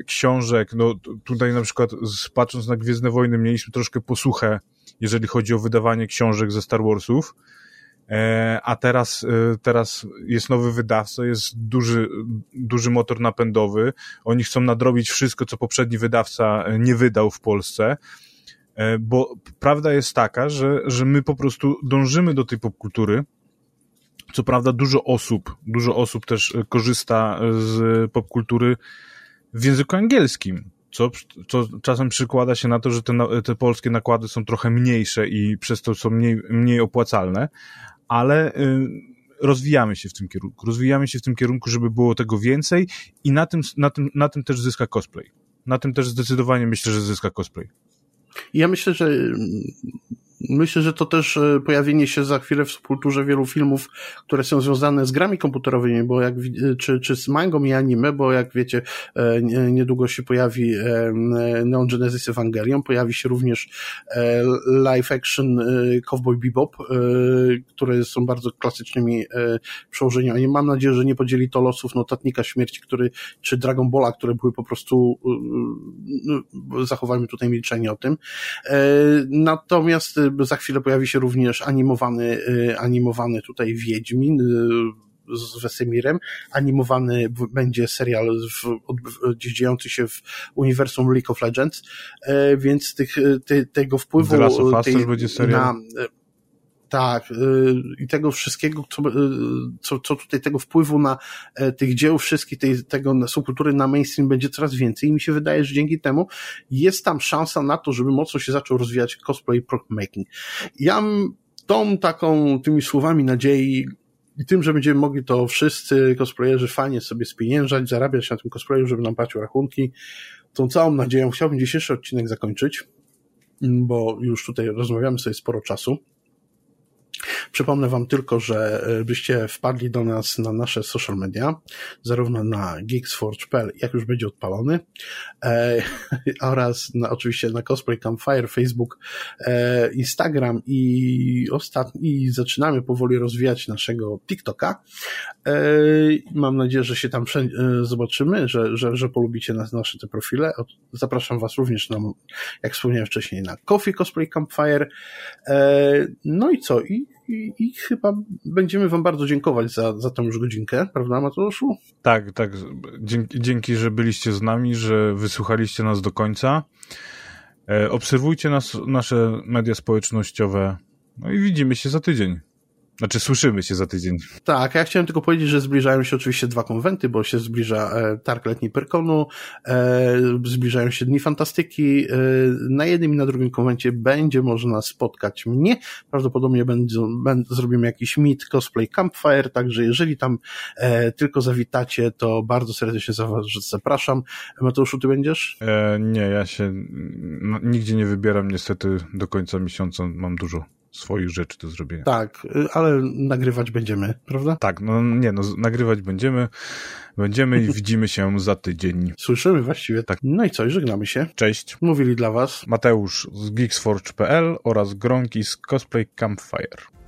książek. No tutaj na przykład patrząc na Gwiezdne Wojny mieliśmy troszkę posłuchę, jeżeli chodzi o wydawanie książek ze Star Warsów. E, a teraz, e, teraz jest nowy wydawca, jest duży, duży motor napędowy. Oni chcą nadrobić wszystko, co poprzedni wydawca e, nie wydał w Polsce. Bo prawda jest taka, że, że my po prostu dążymy do tej popkultury. Co prawda dużo osób, dużo osób też korzysta z popkultury w języku angielskim, co, co czasem przykłada się na to, że te, te polskie nakłady są trochę mniejsze i przez to są mniej, mniej opłacalne, ale y, rozwijamy się w tym kierunku. Rozwijamy się w tym kierunku, żeby było tego więcej i na tym, na tym, na tym też zyska cosplay. Na tym też zdecydowanie myślę, że zyska cosplay. Ja myślę, że Myślę, że to też e, pojawienie się za chwilę w subkulturze wielu filmów, które są związane z grami komputerowymi, bo jak, e, czy, czy z mangą i anime, bo jak wiecie, e, niedługo się pojawi Neon Genesis Evangelion, pojawi się również live action Cowboy Bebop, które są bardzo klasycznymi przełożeniami. Mam nadzieję, że nie podzieli to losów Notatnika Śmierci, który, czy Dragon Balla, które były po prostu, zachowajmy tutaj milczenie o tym. Natomiast za chwilę pojawi się również animowany, y, animowany tutaj Wiedźmin y, z Wesemirem. Animowany będzie serial w, gdzieś dziejący się w uniwersum League of Legends, e, więc tych, ty, tego wpływu The Last of Us tej, będzie serial. na tak, i tego wszystkiego, co, co, co tutaj tego wpływu na e, tych dzieł wszystkich, tej, tego subkultury na mainstream będzie coraz więcej i mi się wydaje, że dzięki temu jest tam szansa na to, żeby mocno się zaczął rozwijać cosplay i prop making. Ja tą taką, tymi słowami nadziei i tym, że będziemy mogli to wszyscy cosplayerzy fajnie sobie spieniężać, zarabiać na tym cosplayu, żeby nam płacił rachunki, tą całą nadzieją chciałbym dzisiejszy odcinek zakończyć, bo już tutaj rozmawiamy sobie sporo czasu. Przypomnę Wam tylko, że e, byście wpadli do nas na nasze social media, zarówno na geeksforge.pl, jak już będzie odpalony, e, oraz na, oczywiście na Cosplay Campfire, Facebook, e, Instagram i ostatni, i zaczynamy powoli rozwijać naszego TikToka. E, mam nadzieję, że się tam e, zobaczymy, że, że, że polubicie nas, nasze te profile. Zapraszam Was również na, jak wspomniałem wcześniej, na Coffee Cosplay Campfire. E, no i co? I i, i chyba będziemy Wam bardzo dziękować za, za tą już godzinkę, prawda Mateuszu? Tak, tak. Dzięki, dzięki, że byliście z nami, że wysłuchaliście nas do końca. E, obserwujcie nas, nasze media społecznościowe. No i widzimy się za tydzień. Znaczy, słyszymy się za tydzień. Tak, ja chciałem tylko powiedzieć, że zbliżają się oczywiście dwa konwenty, bo się zbliża e, targ letni Perkonu, e, zbliżają się Dni Fantastyki. E, na jednym i na drugim konwencie będzie można spotkać mnie. Prawdopodobnie będą, będą, zrobimy jakiś meet cosplay campfire, także jeżeli tam e, tylko zawitacie, to bardzo serdecznie zapraszam. Mateuszu, ty będziesz? E, nie, ja się no, nigdzie nie wybieram niestety do końca miesiąca, mam dużo swoich rzeczy do zrobienia. Tak, ale nagrywać będziemy, prawda? Tak, no nie, no nagrywać będziemy, będziemy i widzimy się za tydzień. Słyszymy właściwie. Tak. No i co, żegnamy się. Cześć. Mówili dla Was Mateusz z geeksforge.pl oraz Gronki z Cosplay Campfire.